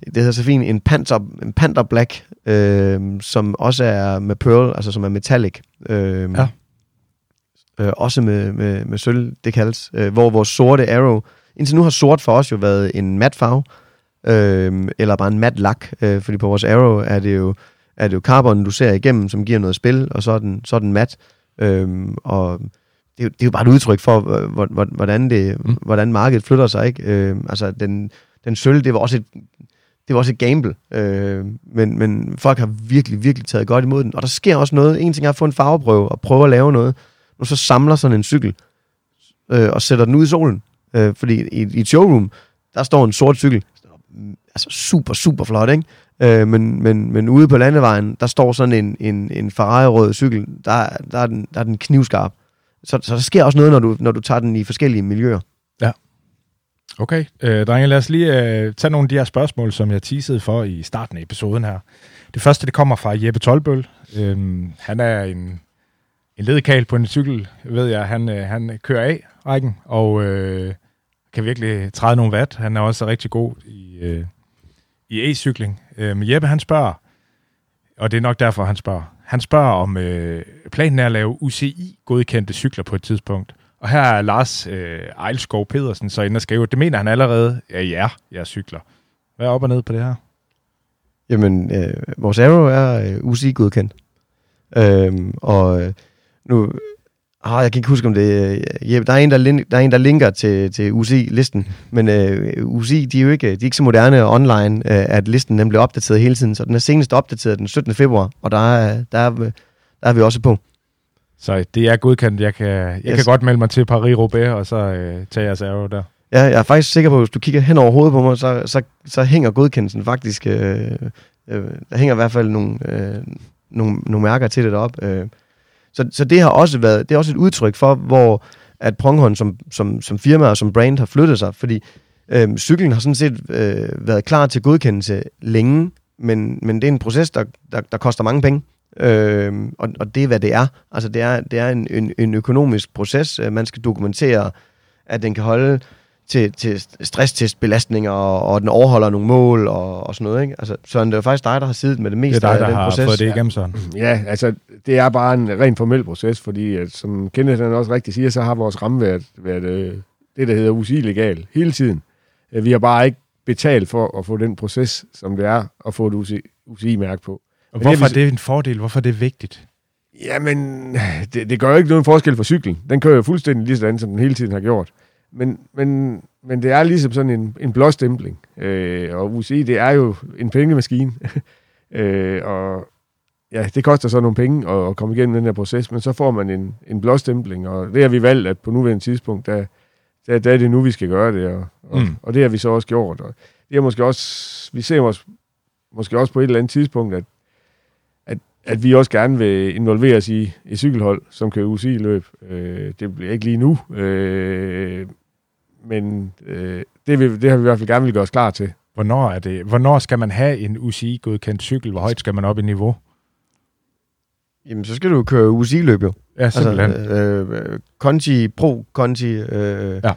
det hedder så fint, en Panther, en Panther Black, øh, som også er med pearl, altså som er metallic. Øh, Ja. Øh, også med, med, med sølv decals, øh, hvor vores sorte arrow, indtil nu har sort for os jo været en mat farve, øh, eller bare en mat lak, øh, fordi på vores Arrow er det jo, er det jo carbon, du ser igennem, som giver noget spil, og så er den, så er den mat. Øh, og det er, jo, det er jo bare et udtryk for, øh, hvor- hvor- hvordan, det, mm. hvordan markedet flytter sig. Ikke? Øh, altså, den, den sølv, det var også et, det var også et gamble, øh, men, men folk har virkelig, virkelig taget godt imod den. Og der sker også noget. En ting er at få en farveprøve og prøve at lave noget og så samler sådan en cykel øh, og sætter den ud i solen. Øh, fordi i, i et showroom, der står en sort cykel. Altså super, super flot, ikke? Øh, men, men, men ude på landevejen, der står sådan en, en, en Ferrari-rød cykel. Der, der, er den, der er den knivskarp. så, så der sker også noget, når du, når du tager den i forskellige miljøer. Ja. Okay, øh, drenge, lad os lige øh, tage nogle af de her spørgsmål, som jeg teasede for i starten af episoden her. Det første, det kommer fra Jeppe Tolbøl. Øh, han er en, en ledekal på en cykel, ved jeg. Han, øh, han kører af rækken, og øh, kan virkelig træde nogle watt. Han er også rigtig god i, øh, i e-cykling. Øh, men Jeppe, han spørger, og det er nok derfor, han spørger. Han spørger, om øh, planen er at lave UCI-godkendte cykler på et tidspunkt. Og her er Lars øh, Ejlskov Pedersen så inde og skriver, det mener han allerede, ja, ja, jeg cykler. Hvad er op og ned på det her? Jamen, øh, vores Aero er øh, UCI-godkendt. Øhm, og øh, nu... Ah, jeg kan ikke huske, om det øh, Jeppe, der er en, der, lin, der, er en, der linker til, til UCI-listen, men øh, UCI, de er jo ikke, de er ikke så moderne online, øh, at listen den bliver opdateret hele tiden, så den er senest opdateret den 17. februar, og der er, der er, der er vi også på. Så det er godkendt. Jeg kan, jeg yes. kan godt melde mig til Paris-Roubaix, og så øh, tage jeres ærge der. Ja, jeg er faktisk sikker på, at hvis du kigger hen over hovedet på mig, så, så, så hænger godkendelsen faktisk... Øh, øh, der hænger i hvert fald nogle, øh, nogle, nogle mærker til det deroppe. Øh. Så, så det har også været det er også et udtryk for, hvor at Pronghorn som, som, som firma og som brand har flyttet sig, fordi øh, cyklen har sådan set øh, været klar til godkendelse længe, men, men det er en proces, der, der, der koster mange penge. Øh, og, og det er, hvad det er. Altså, det er, det er en, en, en økonomisk proces. Øh, man skal dokumentere, at den kan holde til, til stresstestbelastninger, og, og den overholder nogle mål og, og sådan noget. Ikke? Altså, så det er jo faktisk dig, der har siddet med det meste det er dig, af den har proces. fået det igennem sådan. Ja, altså det er bare en rent formel proces, fordi at, som Kenneth han også rigtig siger, så har vores ramme været, været øh, det, der hedder UCI-legal hele tiden. Øh, vi har bare ikke betalt for at få den proces, som det er at få et UCI-mærke på. Og hvorfor det er, det en fordel? Hvorfor er det vigtigt? Jamen, det, det gør jo ikke nogen forskel for cyklen. Den kører jo fuldstændig lige sådan, som den hele tiden har gjort. Men, men, men det er ligesom sådan en, en blåstempling. Øh, og UCI, det er jo en pengemaskine. øh, og ja, det koster så nogle penge at, at komme igennem den her proces, men så får man en, en blåstempling, og det har vi valgt, at på nuværende tidspunkt, der, der, der er det nu, vi skal gøre det, og, og, mm. og det har vi så også gjort. Og det er måske også, vi ser os måske også på et eller andet tidspunkt, at at vi også gerne vil involveres i et cykelhold, som kører UCI-løb. Øh, det bliver ikke lige nu, øh, men øh, det, vil, det har vi i hvert fald gerne vil gøre os klar til. Hvornår, er det, hvornår skal man have en UCI-godkendt cykel? Hvor højt skal man op i niveau? Jamen, så skal du køre UCI-løb jo. Ja, simpelthen. Altså, øh, Conti, Pro Conti. Øh, ja.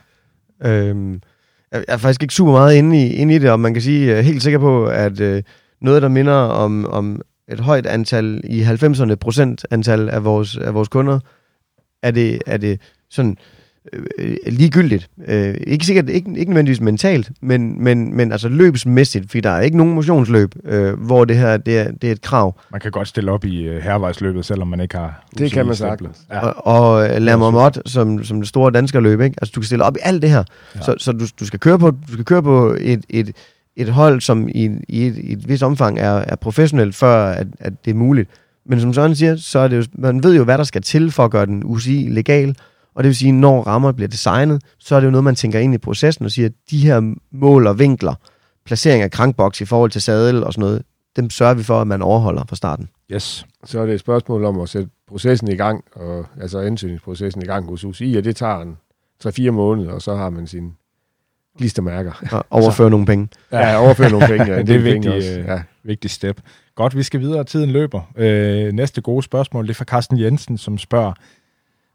Øh, jeg er faktisk ikke super meget inde i, inde i det, og man kan sige øh, helt sikker på, at øh, noget, der minder om, om et højt antal, i 90'erne procent antal af vores, af vores kunder, er det, er det sådan øh, ligegyldigt. Øh, ikke sikkert, ikke, ikke nødvendigvis mentalt, men, men, men altså løbsmæssigt, fordi der er ikke nogen motionsløb, øh, hvor det her det er, det er et krav. Man kan godt stille op i øh, hervejsløbet, selvom man ikke har Det kan man sagtens. Ja. Og, og øh, lad mig mod, som, som det store danske løb, ikke? Altså, du kan stille op i alt det her. Ja. Så, så du, du, skal køre på, du skal køre på et, et, et hold, som i, i, et, i et vis omfang er, er professionelt, før at, at det er muligt. Men som Søren siger, så er det jo, man ved jo, hvad der skal til for at gøre den UCI legal, og det vil sige, når rammer bliver designet, så er det jo noget, man tænker ind i processen og siger, at de her mål og vinkler, placering af krankboks i forhold til sadel og sådan noget, dem sørger vi for, at man overholder fra starten. Yes. Så er det et spørgsmål om at sætte processen i gang, og, altså ansøgningsprocessen i gang hos UCI, og det tager en 3-4 måneder, og så har man sin klistermærker. Og overføre så. nogle penge. Ja, overføre nogle penge. Ja. det er et vigtigt, øh, ja. vigtigt step. Godt, vi skal videre. Tiden løber. Øh, næste gode spørgsmål, det er fra Carsten Jensen, som spørger,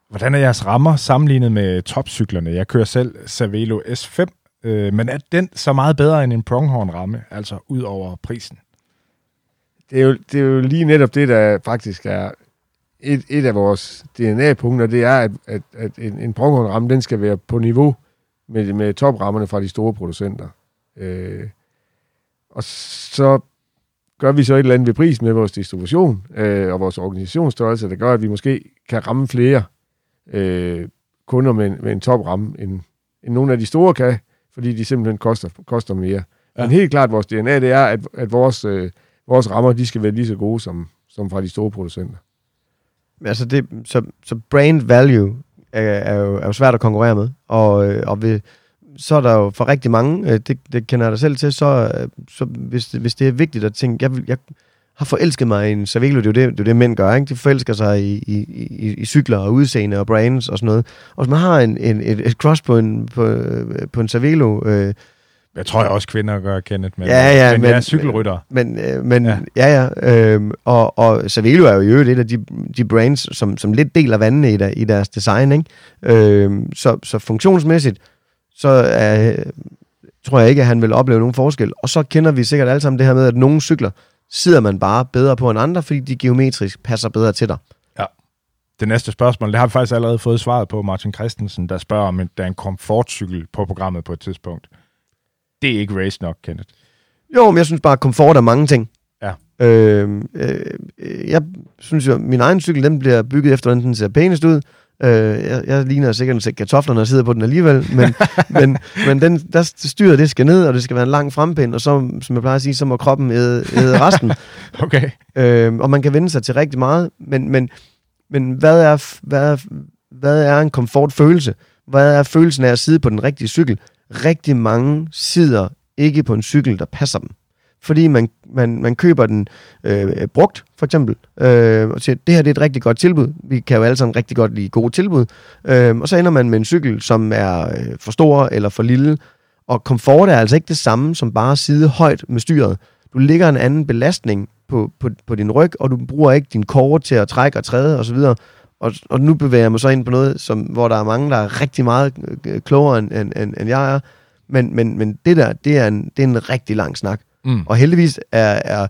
hvordan er jeres rammer sammenlignet med topcyklerne? Jeg kører selv Cervelo S5, øh, men er den så meget bedre end en Pronghorn-ramme, altså ud over prisen? Det er, jo, det er jo lige netop det, der faktisk er et, et af vores DNA-punkter, det er, at, at, at en, en Pronghorn-ramme, den skal være på niveau med, med toprammerne fra de store producenter. Øh, og så gør vi så et eller andet ved pris med vores distribution øh, og vores organisationsstørrelse, der gør, at vi måske kan ramme flere øh, kunder med, med en topramme, end, end nogle af de store kan, fordi de simpelthen koster, koster mere. Ja. Men helt klart, vores DNA, det er, at, at vores, øh, vores rammer, de skal være lige så gode som, som fra de store producenter. Altså det, så, så brand value er, er, jo, er jo svært at konkurrere med. Og, øh, og ved, så er der jo for rigtig mange, øh, det, det kender jeg dig selv til, så, øh, så hvis, hvis det er vigtigt at tænke, jeg, vil, jeg har forelsket mig i en Cervelo, det er jo det, det, er det mænd gør, ikke? De forelsker sig i, i, i, i cykler og udseende og brands og sådan noget. Og hvis man har en, en, et, et cross på en, på, på en Cervelo, øh, Jeg tror jeg også, kvinder gør, Kenneth. Men, Ja, ja, men, men- jeg er cykelrytter. Men, øh, men Ja. ja, ja. Øh, og, og Cervelo er jo i øvrigt et af de, de brands, som, som lidt deler vandene i, der, i deres design. Ikke? Øh, så, så funktionsmæssigt, så er, tror jeg ikke, at han vil opleve nogen forskel. Og så kender vi sikkert alle sammen det her med, at nogle cykler sidder man bare bedre på end andre, fordi de geometrisk passer bedre til dig. Det næste spørgsmål, det har vi faktisk allerede fået svaret på, Martin Christensen, der spørger, om der er en komfortcykel på programmet på et tidspunkt. Det er ikke race nok, Kenneth. Jo, men jeg synes bare, at komfort er mange ting. Ja. Øh, øh, jeg synes jo, at min egen cykel, den bliver bygget efter, hvordan den ser pænest ud. Øh, jeg, jeg ligner sikkert en sæk kartofler, når jeg sidder på den alligevel, men, men, men den, der styret, det skal ned, og det skal være en lang frempind, og så, som jeg plejer at sige, så må kroppen æde, æde resten. Okay. øh, og man kan vende sig til rigtig meget, men, men, men hvad, er, hvad, er, hvad er en komfortfølelse? Hvad er følelsen af at sidde på den rigtige cykel? Rigtig mange sidder ikke på en cykel, der passer dem. Fordi man, man, man køber den øh, brugt, for eksempel, øh, og siger, det her det er et rigtig godt tilbud. Vi kan jo alle sammen rigtig godt lide gode tilbud. Øh, og så ender man med en cykel, som er øh, for stor eller for lille. Og komfort er altså ikke det samme som bare at sidde højt med styret. Du ligger en anden belastning på, på, på din ryg, og du bruger ikke din kåre til at trække og træde osv. Og, og nu bevæger jeg mig så ind på noget, som, hvor der er mange, der er rigtig meget øh, klogere, end, end, end, end jeg er. Men, men, men det der, det er, en, det er en rigtig lang snak. Mm. Og heldigvis er, er,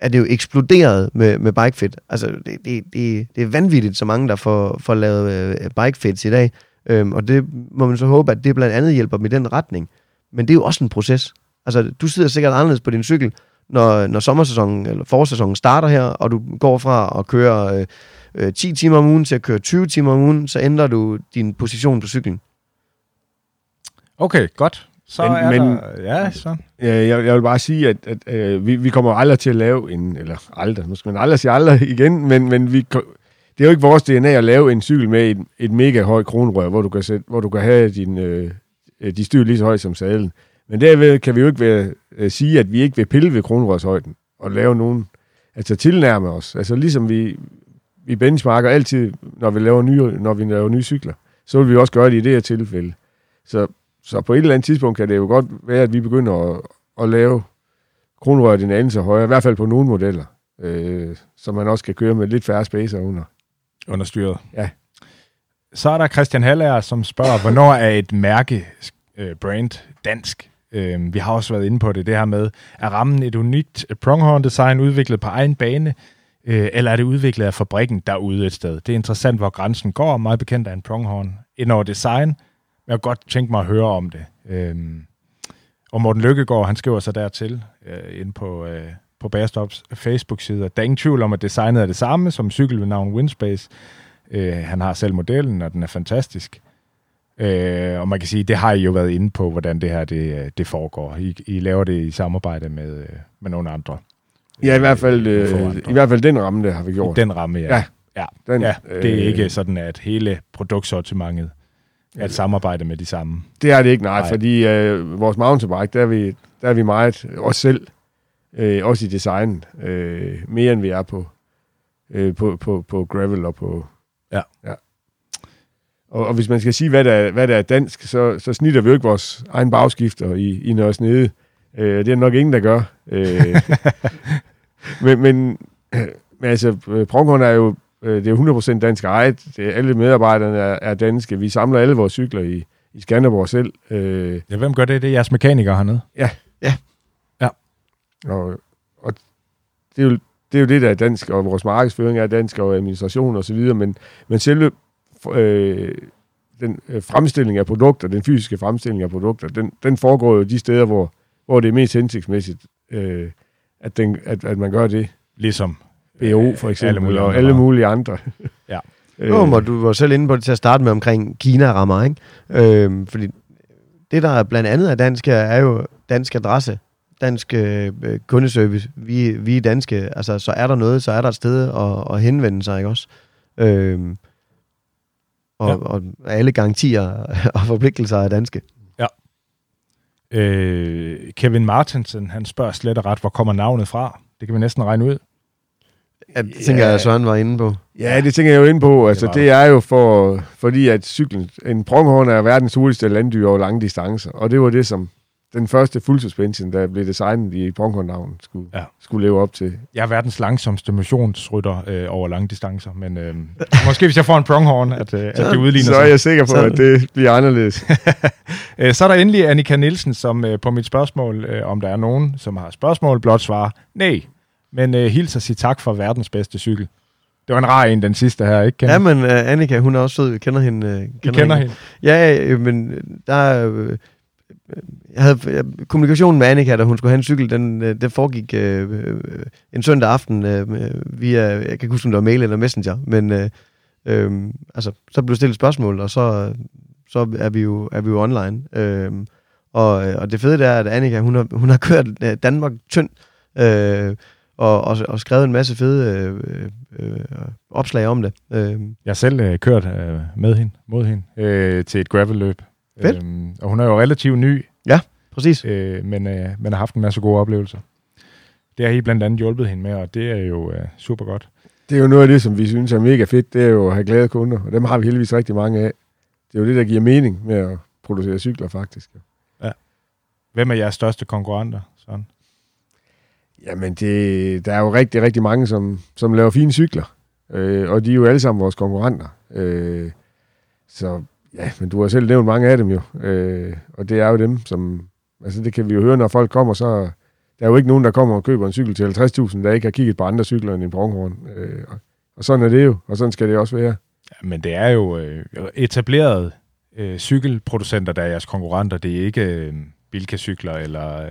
er det jo eksploderet med, med bikefit. Altså, det, det, det, det er vanvittigt, så mange, der får, får lavet øh, bikefits i dag. Øhm, og det må man så håbe, at det blandt andet hjælper dem i den retning. Men det er jo også en proces. Altså, du sidder sikkert anderledes på din cykel, når, når sommersæsonen eller forårssæsonen starter her, og du går fra at køre øh, øh, 10 timer om ugen til at køre 20 timer om ugen, så ændrer du din position på cyklen. Okay, godt. Så Men- er men- der... Ja, så. Ja, jeg, jeg vil bare sige, at, at øh, vi, vi kommer aldrig til at lave en, eller aldrig, nu skal man aldrig sige aldrig igen, men, men vi, det er jo ikke vores DNA at lave en cykel med et, et mega højt kronrør, hvor du kan, sætte, hvor du kan have din, øh, de styr lige så højt som sadlen. Men derved kan vi jo ikke være, øh, sige, at vi ikke vil pille ved kronrørshøjden og lave nogen, altså tilnærme os. Altså ligesom vi, vi benchmarker altid, når vi laver nye, når vi laver nye cykler, så vil vi også gøre det i det her tilfælde. Så så på et eller andet tidspunkt kan det jo godt være, at vi begynder at, at lave kronrøret en anelse højere, i hvert fald på nogle modeller, øh, så man også kan køre med lidt færre spacer under. Under styret. Ja. Så er der Christian Hallager, som spørger, hvornår er et mærke, øh, brand, dansk? Øh, vi har også været inde på det, det her med, er rammen et unikt pronghorn-design udviklet på egen bane, øh, eller er det udviklet af fabrikken derude et sted? Det er interessant, hvor grænsen går. Meget bekendt af en pronghorn. Ind over design, jeg kunne godt tænke mig at høre om det. Øhm, og Morten Lykkegaard, han skriver så dertil, øh, ind på, øh, på Bagerstops Facebook-side, at der er ingen tvivl om, at designet er det samme som cykel ved navn Windspace. Øh, han har selv modellen, og den er fantastisk. Øh, og man kan sige, det har I jo været inde på, hvordan det her det, øh, det foregår. I, I laver det i samarbejde med, øh, med nogle andre. Ja, i hvert fald, Øh, øh, i hvert fald den ramme, der har vi gjort. Den ramme, ja. Ja. ja. Den, ja det er øh, ikke sådan, at hele produktsortimentet et samarbejde med de samme. Det er det ikke, nej, Nej. fordi øh, vores mountainbike, der er vi, der er vi meget os selv, øh, også i design, øh, mere end vi er på, øh, på, på, på gravel og på... Ja. ja. Og, og hvis man skal sige, hvad der, er- hvad der er dansk, så, så snitter vi jo ikke vores egen bagskifter i, i Nørres Nede. Øh, det er nok ingen, der gør. Øh, men, men, men altså, øh, Pronghorn er jo øh, det er 100% dansk ejet. Det er, alle medarbejderne er, er danske. Vi samler alle vores cykler i, i Skanderborg selv. Øh, Ja, hvem gør det? Det er jeres mekanikere hernede. og, og det, er jo, det er jo det, der er dansk, og vores markedsføring er dansk, og administration og så videre, men, men selve øh, den øh, fremstilling af produkter, den fysiske fremstilling af produkter, den, den foregår jo de steder, hvor, hvor det er mest hensigtsmæssigt, øh, at, den, at, at man gør det. Ligesom BO for eksempel, alle mulige og andre alle mulige andre. Ja. øh, Jo, og du var selv inde på det til at starte med omkring Kina-rammer, ikke? Øhm, fordi det, der blandt andet er dansk her, er jo dansk adresse, dansk øh, kundeservice. Vi, vi er danske, altså så er der noget, så er der et sted at, at henvende sig, ikke også? Øhm, og, Ja. ja. og alle garantier og forpligtelser er danske. Øh, Kevin Martinsen, han spørger slet og ret, hvor kommer navnet fra? Det kan vi næsten regne ud. Ja, det tænker Ja. jeg, at Søren var inde på. Ja, det tænker jeg jo ind på. Altså, det, det er jo for, fordi, at cyklen, en pronghorn er verdens hurtigste landdyr over lange distancer. Og det var det, som den første full suspension, der blev designet i pronghorn skulle, Ja. ja. skulle leve op til. Jeg er verdens langsomste motionsrytter øh, over lange distancer, men øh, måske hvis jeg får en pronghorn, at, øh, at det udligner Så sig. er jeg sikker på, Så- at det bliver anderledes. Øh, Så er der endelig Annika Nielsen, som øh, på mit spørgsmål, øh, om der er nogen, som har spørgsmål, blot svarer nej. Men øh, hilser sig tak for verdens bedste cykel. Det var en rar en, den sidste her, ikke? Ken? Ja, men uh, Annika, hun er også sød. Vi kender hende. Uh, I kender hende. Ja, øh, men der er... Øh, jeg havde, jeg, kommunikationen med Annika, da hun skulle have en cykel, den, øh, det foregik øh, øh, en søndag aften øh, via, jeg kan ikke huske, om det var mail eller messenger, men øh, øh, altså, så blev stillet spørgsmål, og så, så er, vi jo, er vi jo online. Øh, og, øh, og det fede det er, at Annika, hun har, hun har kørt øh, Danmark tynd, øh, og, og, og skrevet en masse fede øh, øh, opslag om det. Øh, Jeg har selv øh, kørt øh, med hende, mod hende, øh, til et gravelløb. Fedt. Øhm, og hun er jo relativt ny, præcis. øh, men, øh, men har haft en masse gode oplevelser. Det har I blandt andet hjulpet hende med, og det er jo øh, super godt. Det er jo noget af det, som vi synes er mega fedt, det er jo at have glade kunder, og dem har vi heldigvis rigtig mange af. Det er jo det, der giver mening med at producere cykler, faktisk. Hvem er jeres største konkurrenter? Sådan. Jamen, det, der er jo rigtig, rigtig mange, som, som laver fine cykler, øh, og de er jo alle sammen vores konkurrenter. Øh, så ja, men du har selv nævnt mange af dem jo, øh, og det er jo dem, som, altså det kan vi jo høre, når folk kommer, så der er jo ikke nogen, der kommer og køber en cykel til 50.000, der ikke har kigget på andre cykler end en pronghorn. Øh, og, og sådan er det jo, og sådan skal det også være. Ja, men det er jo øh, etablerede øh, cykelproducenter, der er jeres konkurrenter. Det er ikke øh, Bilka-cykler eller øh,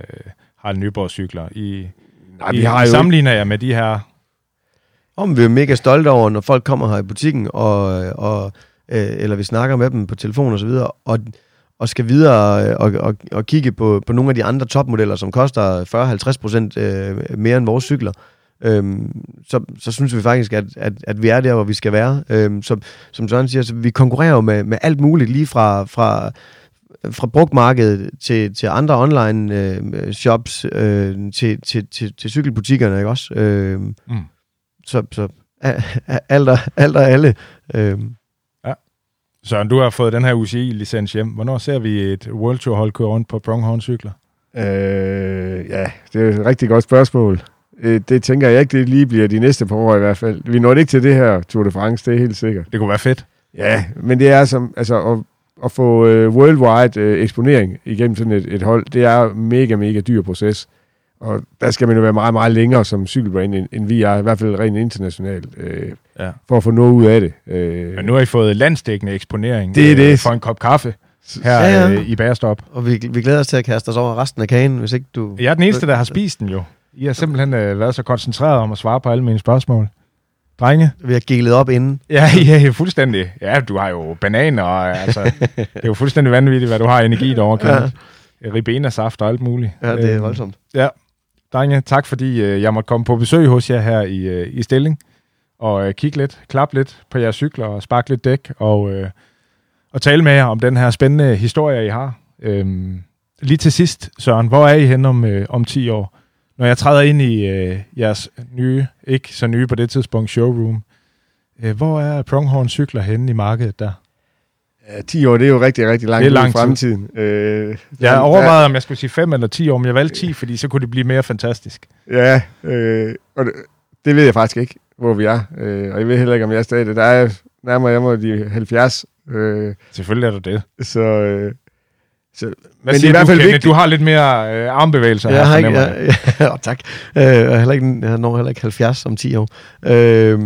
Harald Nyborg-cykler. I, Nej, vi har jo sammenligner jer med de her... Om vi er mega stolte over, når folk kommer her i butikken, og, og, øh, eller vi snakker med dem på telefon og så videre, og, og skal videre øh, og, og, og kigge på, på nogle af de andre topmodeller, som koster 40-50 procent øh, mere end vores cykler, øhm, så, så synes vi faktisk, at, at, at vi er der, hvor vi skal være. Øhm, så, som Søren siger, så vi konkurrerer jo med, med alt muligt, lige fra, fra, fra brugtmarkedet til, til andre online øh, shops, øh, til, til, til, til cykelbutikkerne, ikke også? Øh, Mm. så, så a- a- alt og, alt og alle. Øhm, Søren, du har fået den her UCI-licens hjem. Hvornår ser vi et World Tour-hold køre rundt på Pronghorn-cykler? Øh, ja, det er et rigtig godt spørgsmål. Øh, det tænker jeg ikke, det lige bliver de næste par år i hvert fald. Vi når ikke til det her Tour de France, det er helt sikkert. Det kunne være fedt. Ja, men det er som, altså at, at få øh, worldwide øh, eksponering igennem sådan et, et hold, det er en mega, mega dyr proces. Og der skal man jo være meget, meget længere som cykelbrand, end, end vi er, i hvert fald rent internationalt, øh, Ja. for at få noget ud af det. Øh, Men nu har I fået landsdækkende eksponering Det er øh, det. for en kop kaffe her Ja, ja. Øh, i Bærestop. og vi, vi glæder os til at kaste os over resten af kagen, hvis ikke du... Jeg er den eneste, der har spist den jo. I har simpelthen øh, været så koncentreret om at svare på alle mine spørgsmål. Drenge? Vi har gilet op inden. Ja, ja, fuldstændig. Ja, du har jo bananer, og altså, det er jo fuldstændig vanvittigt, hvad du har energi derovre, Ja. Ribena-saft og alt muligt. Ja, det er Øh, voldsomt. Ja. Drenge, tak fordi øh, jeg måtte komme på besøg hos jer her i, øh, i Stilling, og øh, kigge lidt, klappe lidt på jeres cykler og sparke lidt dæk, og, øh, og tale med jer om den her spændende historie, I har. Øhm, lige til sidst, Søren, hvor er I hen om, øh, om 10 år? Når jeg træder ind i øh, jeres nye, ikke så nye på det tidspunkt, showroom, øh, hvor er Pronghorn cykler henne i markedet der? ja, 10 år, det er jo rigtig, rigtig langt Det er ud lang i tid. fremtiden. Øh, Jeg overvejede, om jeg skulle sige 5 eller 10 år, men jeg valgte 10, fordi så kunne det blive mere fantastisk. Ja, øh, og det, det ved jeg faktisk ikke, hvor vi er. Øh, og jeg ved heller ikke, om jeg er stadig. Der er nærmere jeg må de 70. Øh, Selvfølgelig er der det. så, øh, så Hvad Men det er siger i hvert fald vigtigt. Du har lidt mere øh, armbevægelser her, Jeg har ikke... jeg. Jeg, ja, oh, tak. Øh, jeg, er heller ikke, jeg når heller ikke 70 om 10 år. Øh,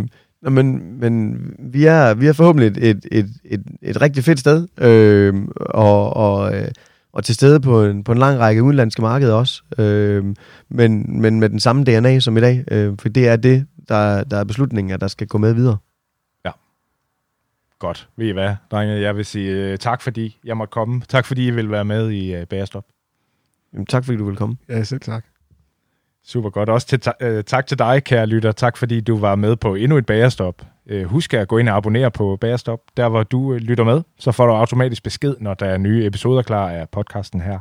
men, men vi er, vi er forhåbentlig et, et, et, et, et rigtig fedt sted, øh, og, og, øh, og til stede på en, på en lang række udenlandske markeder også, øh, men, men med den samme DNA som i dag, øh, for det er det, der, der er beslutningen, at der skal gå med videre. Godt. Ved I hvad, drenge? Jeg vil sige uh, tak, fordi jeg måtte komme. Tak, fordi I vil være med i uh, Bærestop. Jamen, tak fordi du vil komme. ja, selv tak. Super godt. Også til ta- uh, tak til dig, kære lytter. Tak, fordi du var med på endnu et Bærestop. Uh, husk at gå ind og abonnere på Bærestop, der hvor du uh, lytter med. Så får du automatisk besked, når der er nye episoder klar af podcasten her.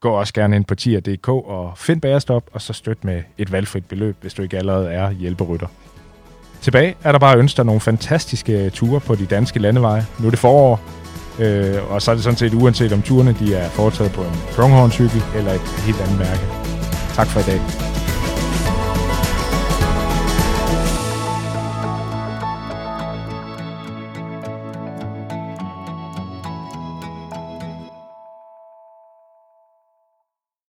Gå også gerne ind på tier.dk og find Bærestop, og så støt med et valgfrit beløb, hvis du ikke allerede er hjælperytter. Tilbage er der bare at ønske dig nogle fantastiske øh, ture på de danske landeveje. Nu er det forår, øh, og så er det sådan set uanset om turene de er foretaget på en Pronghorn-cykel eller et helt andet mærke. Tak for i dag.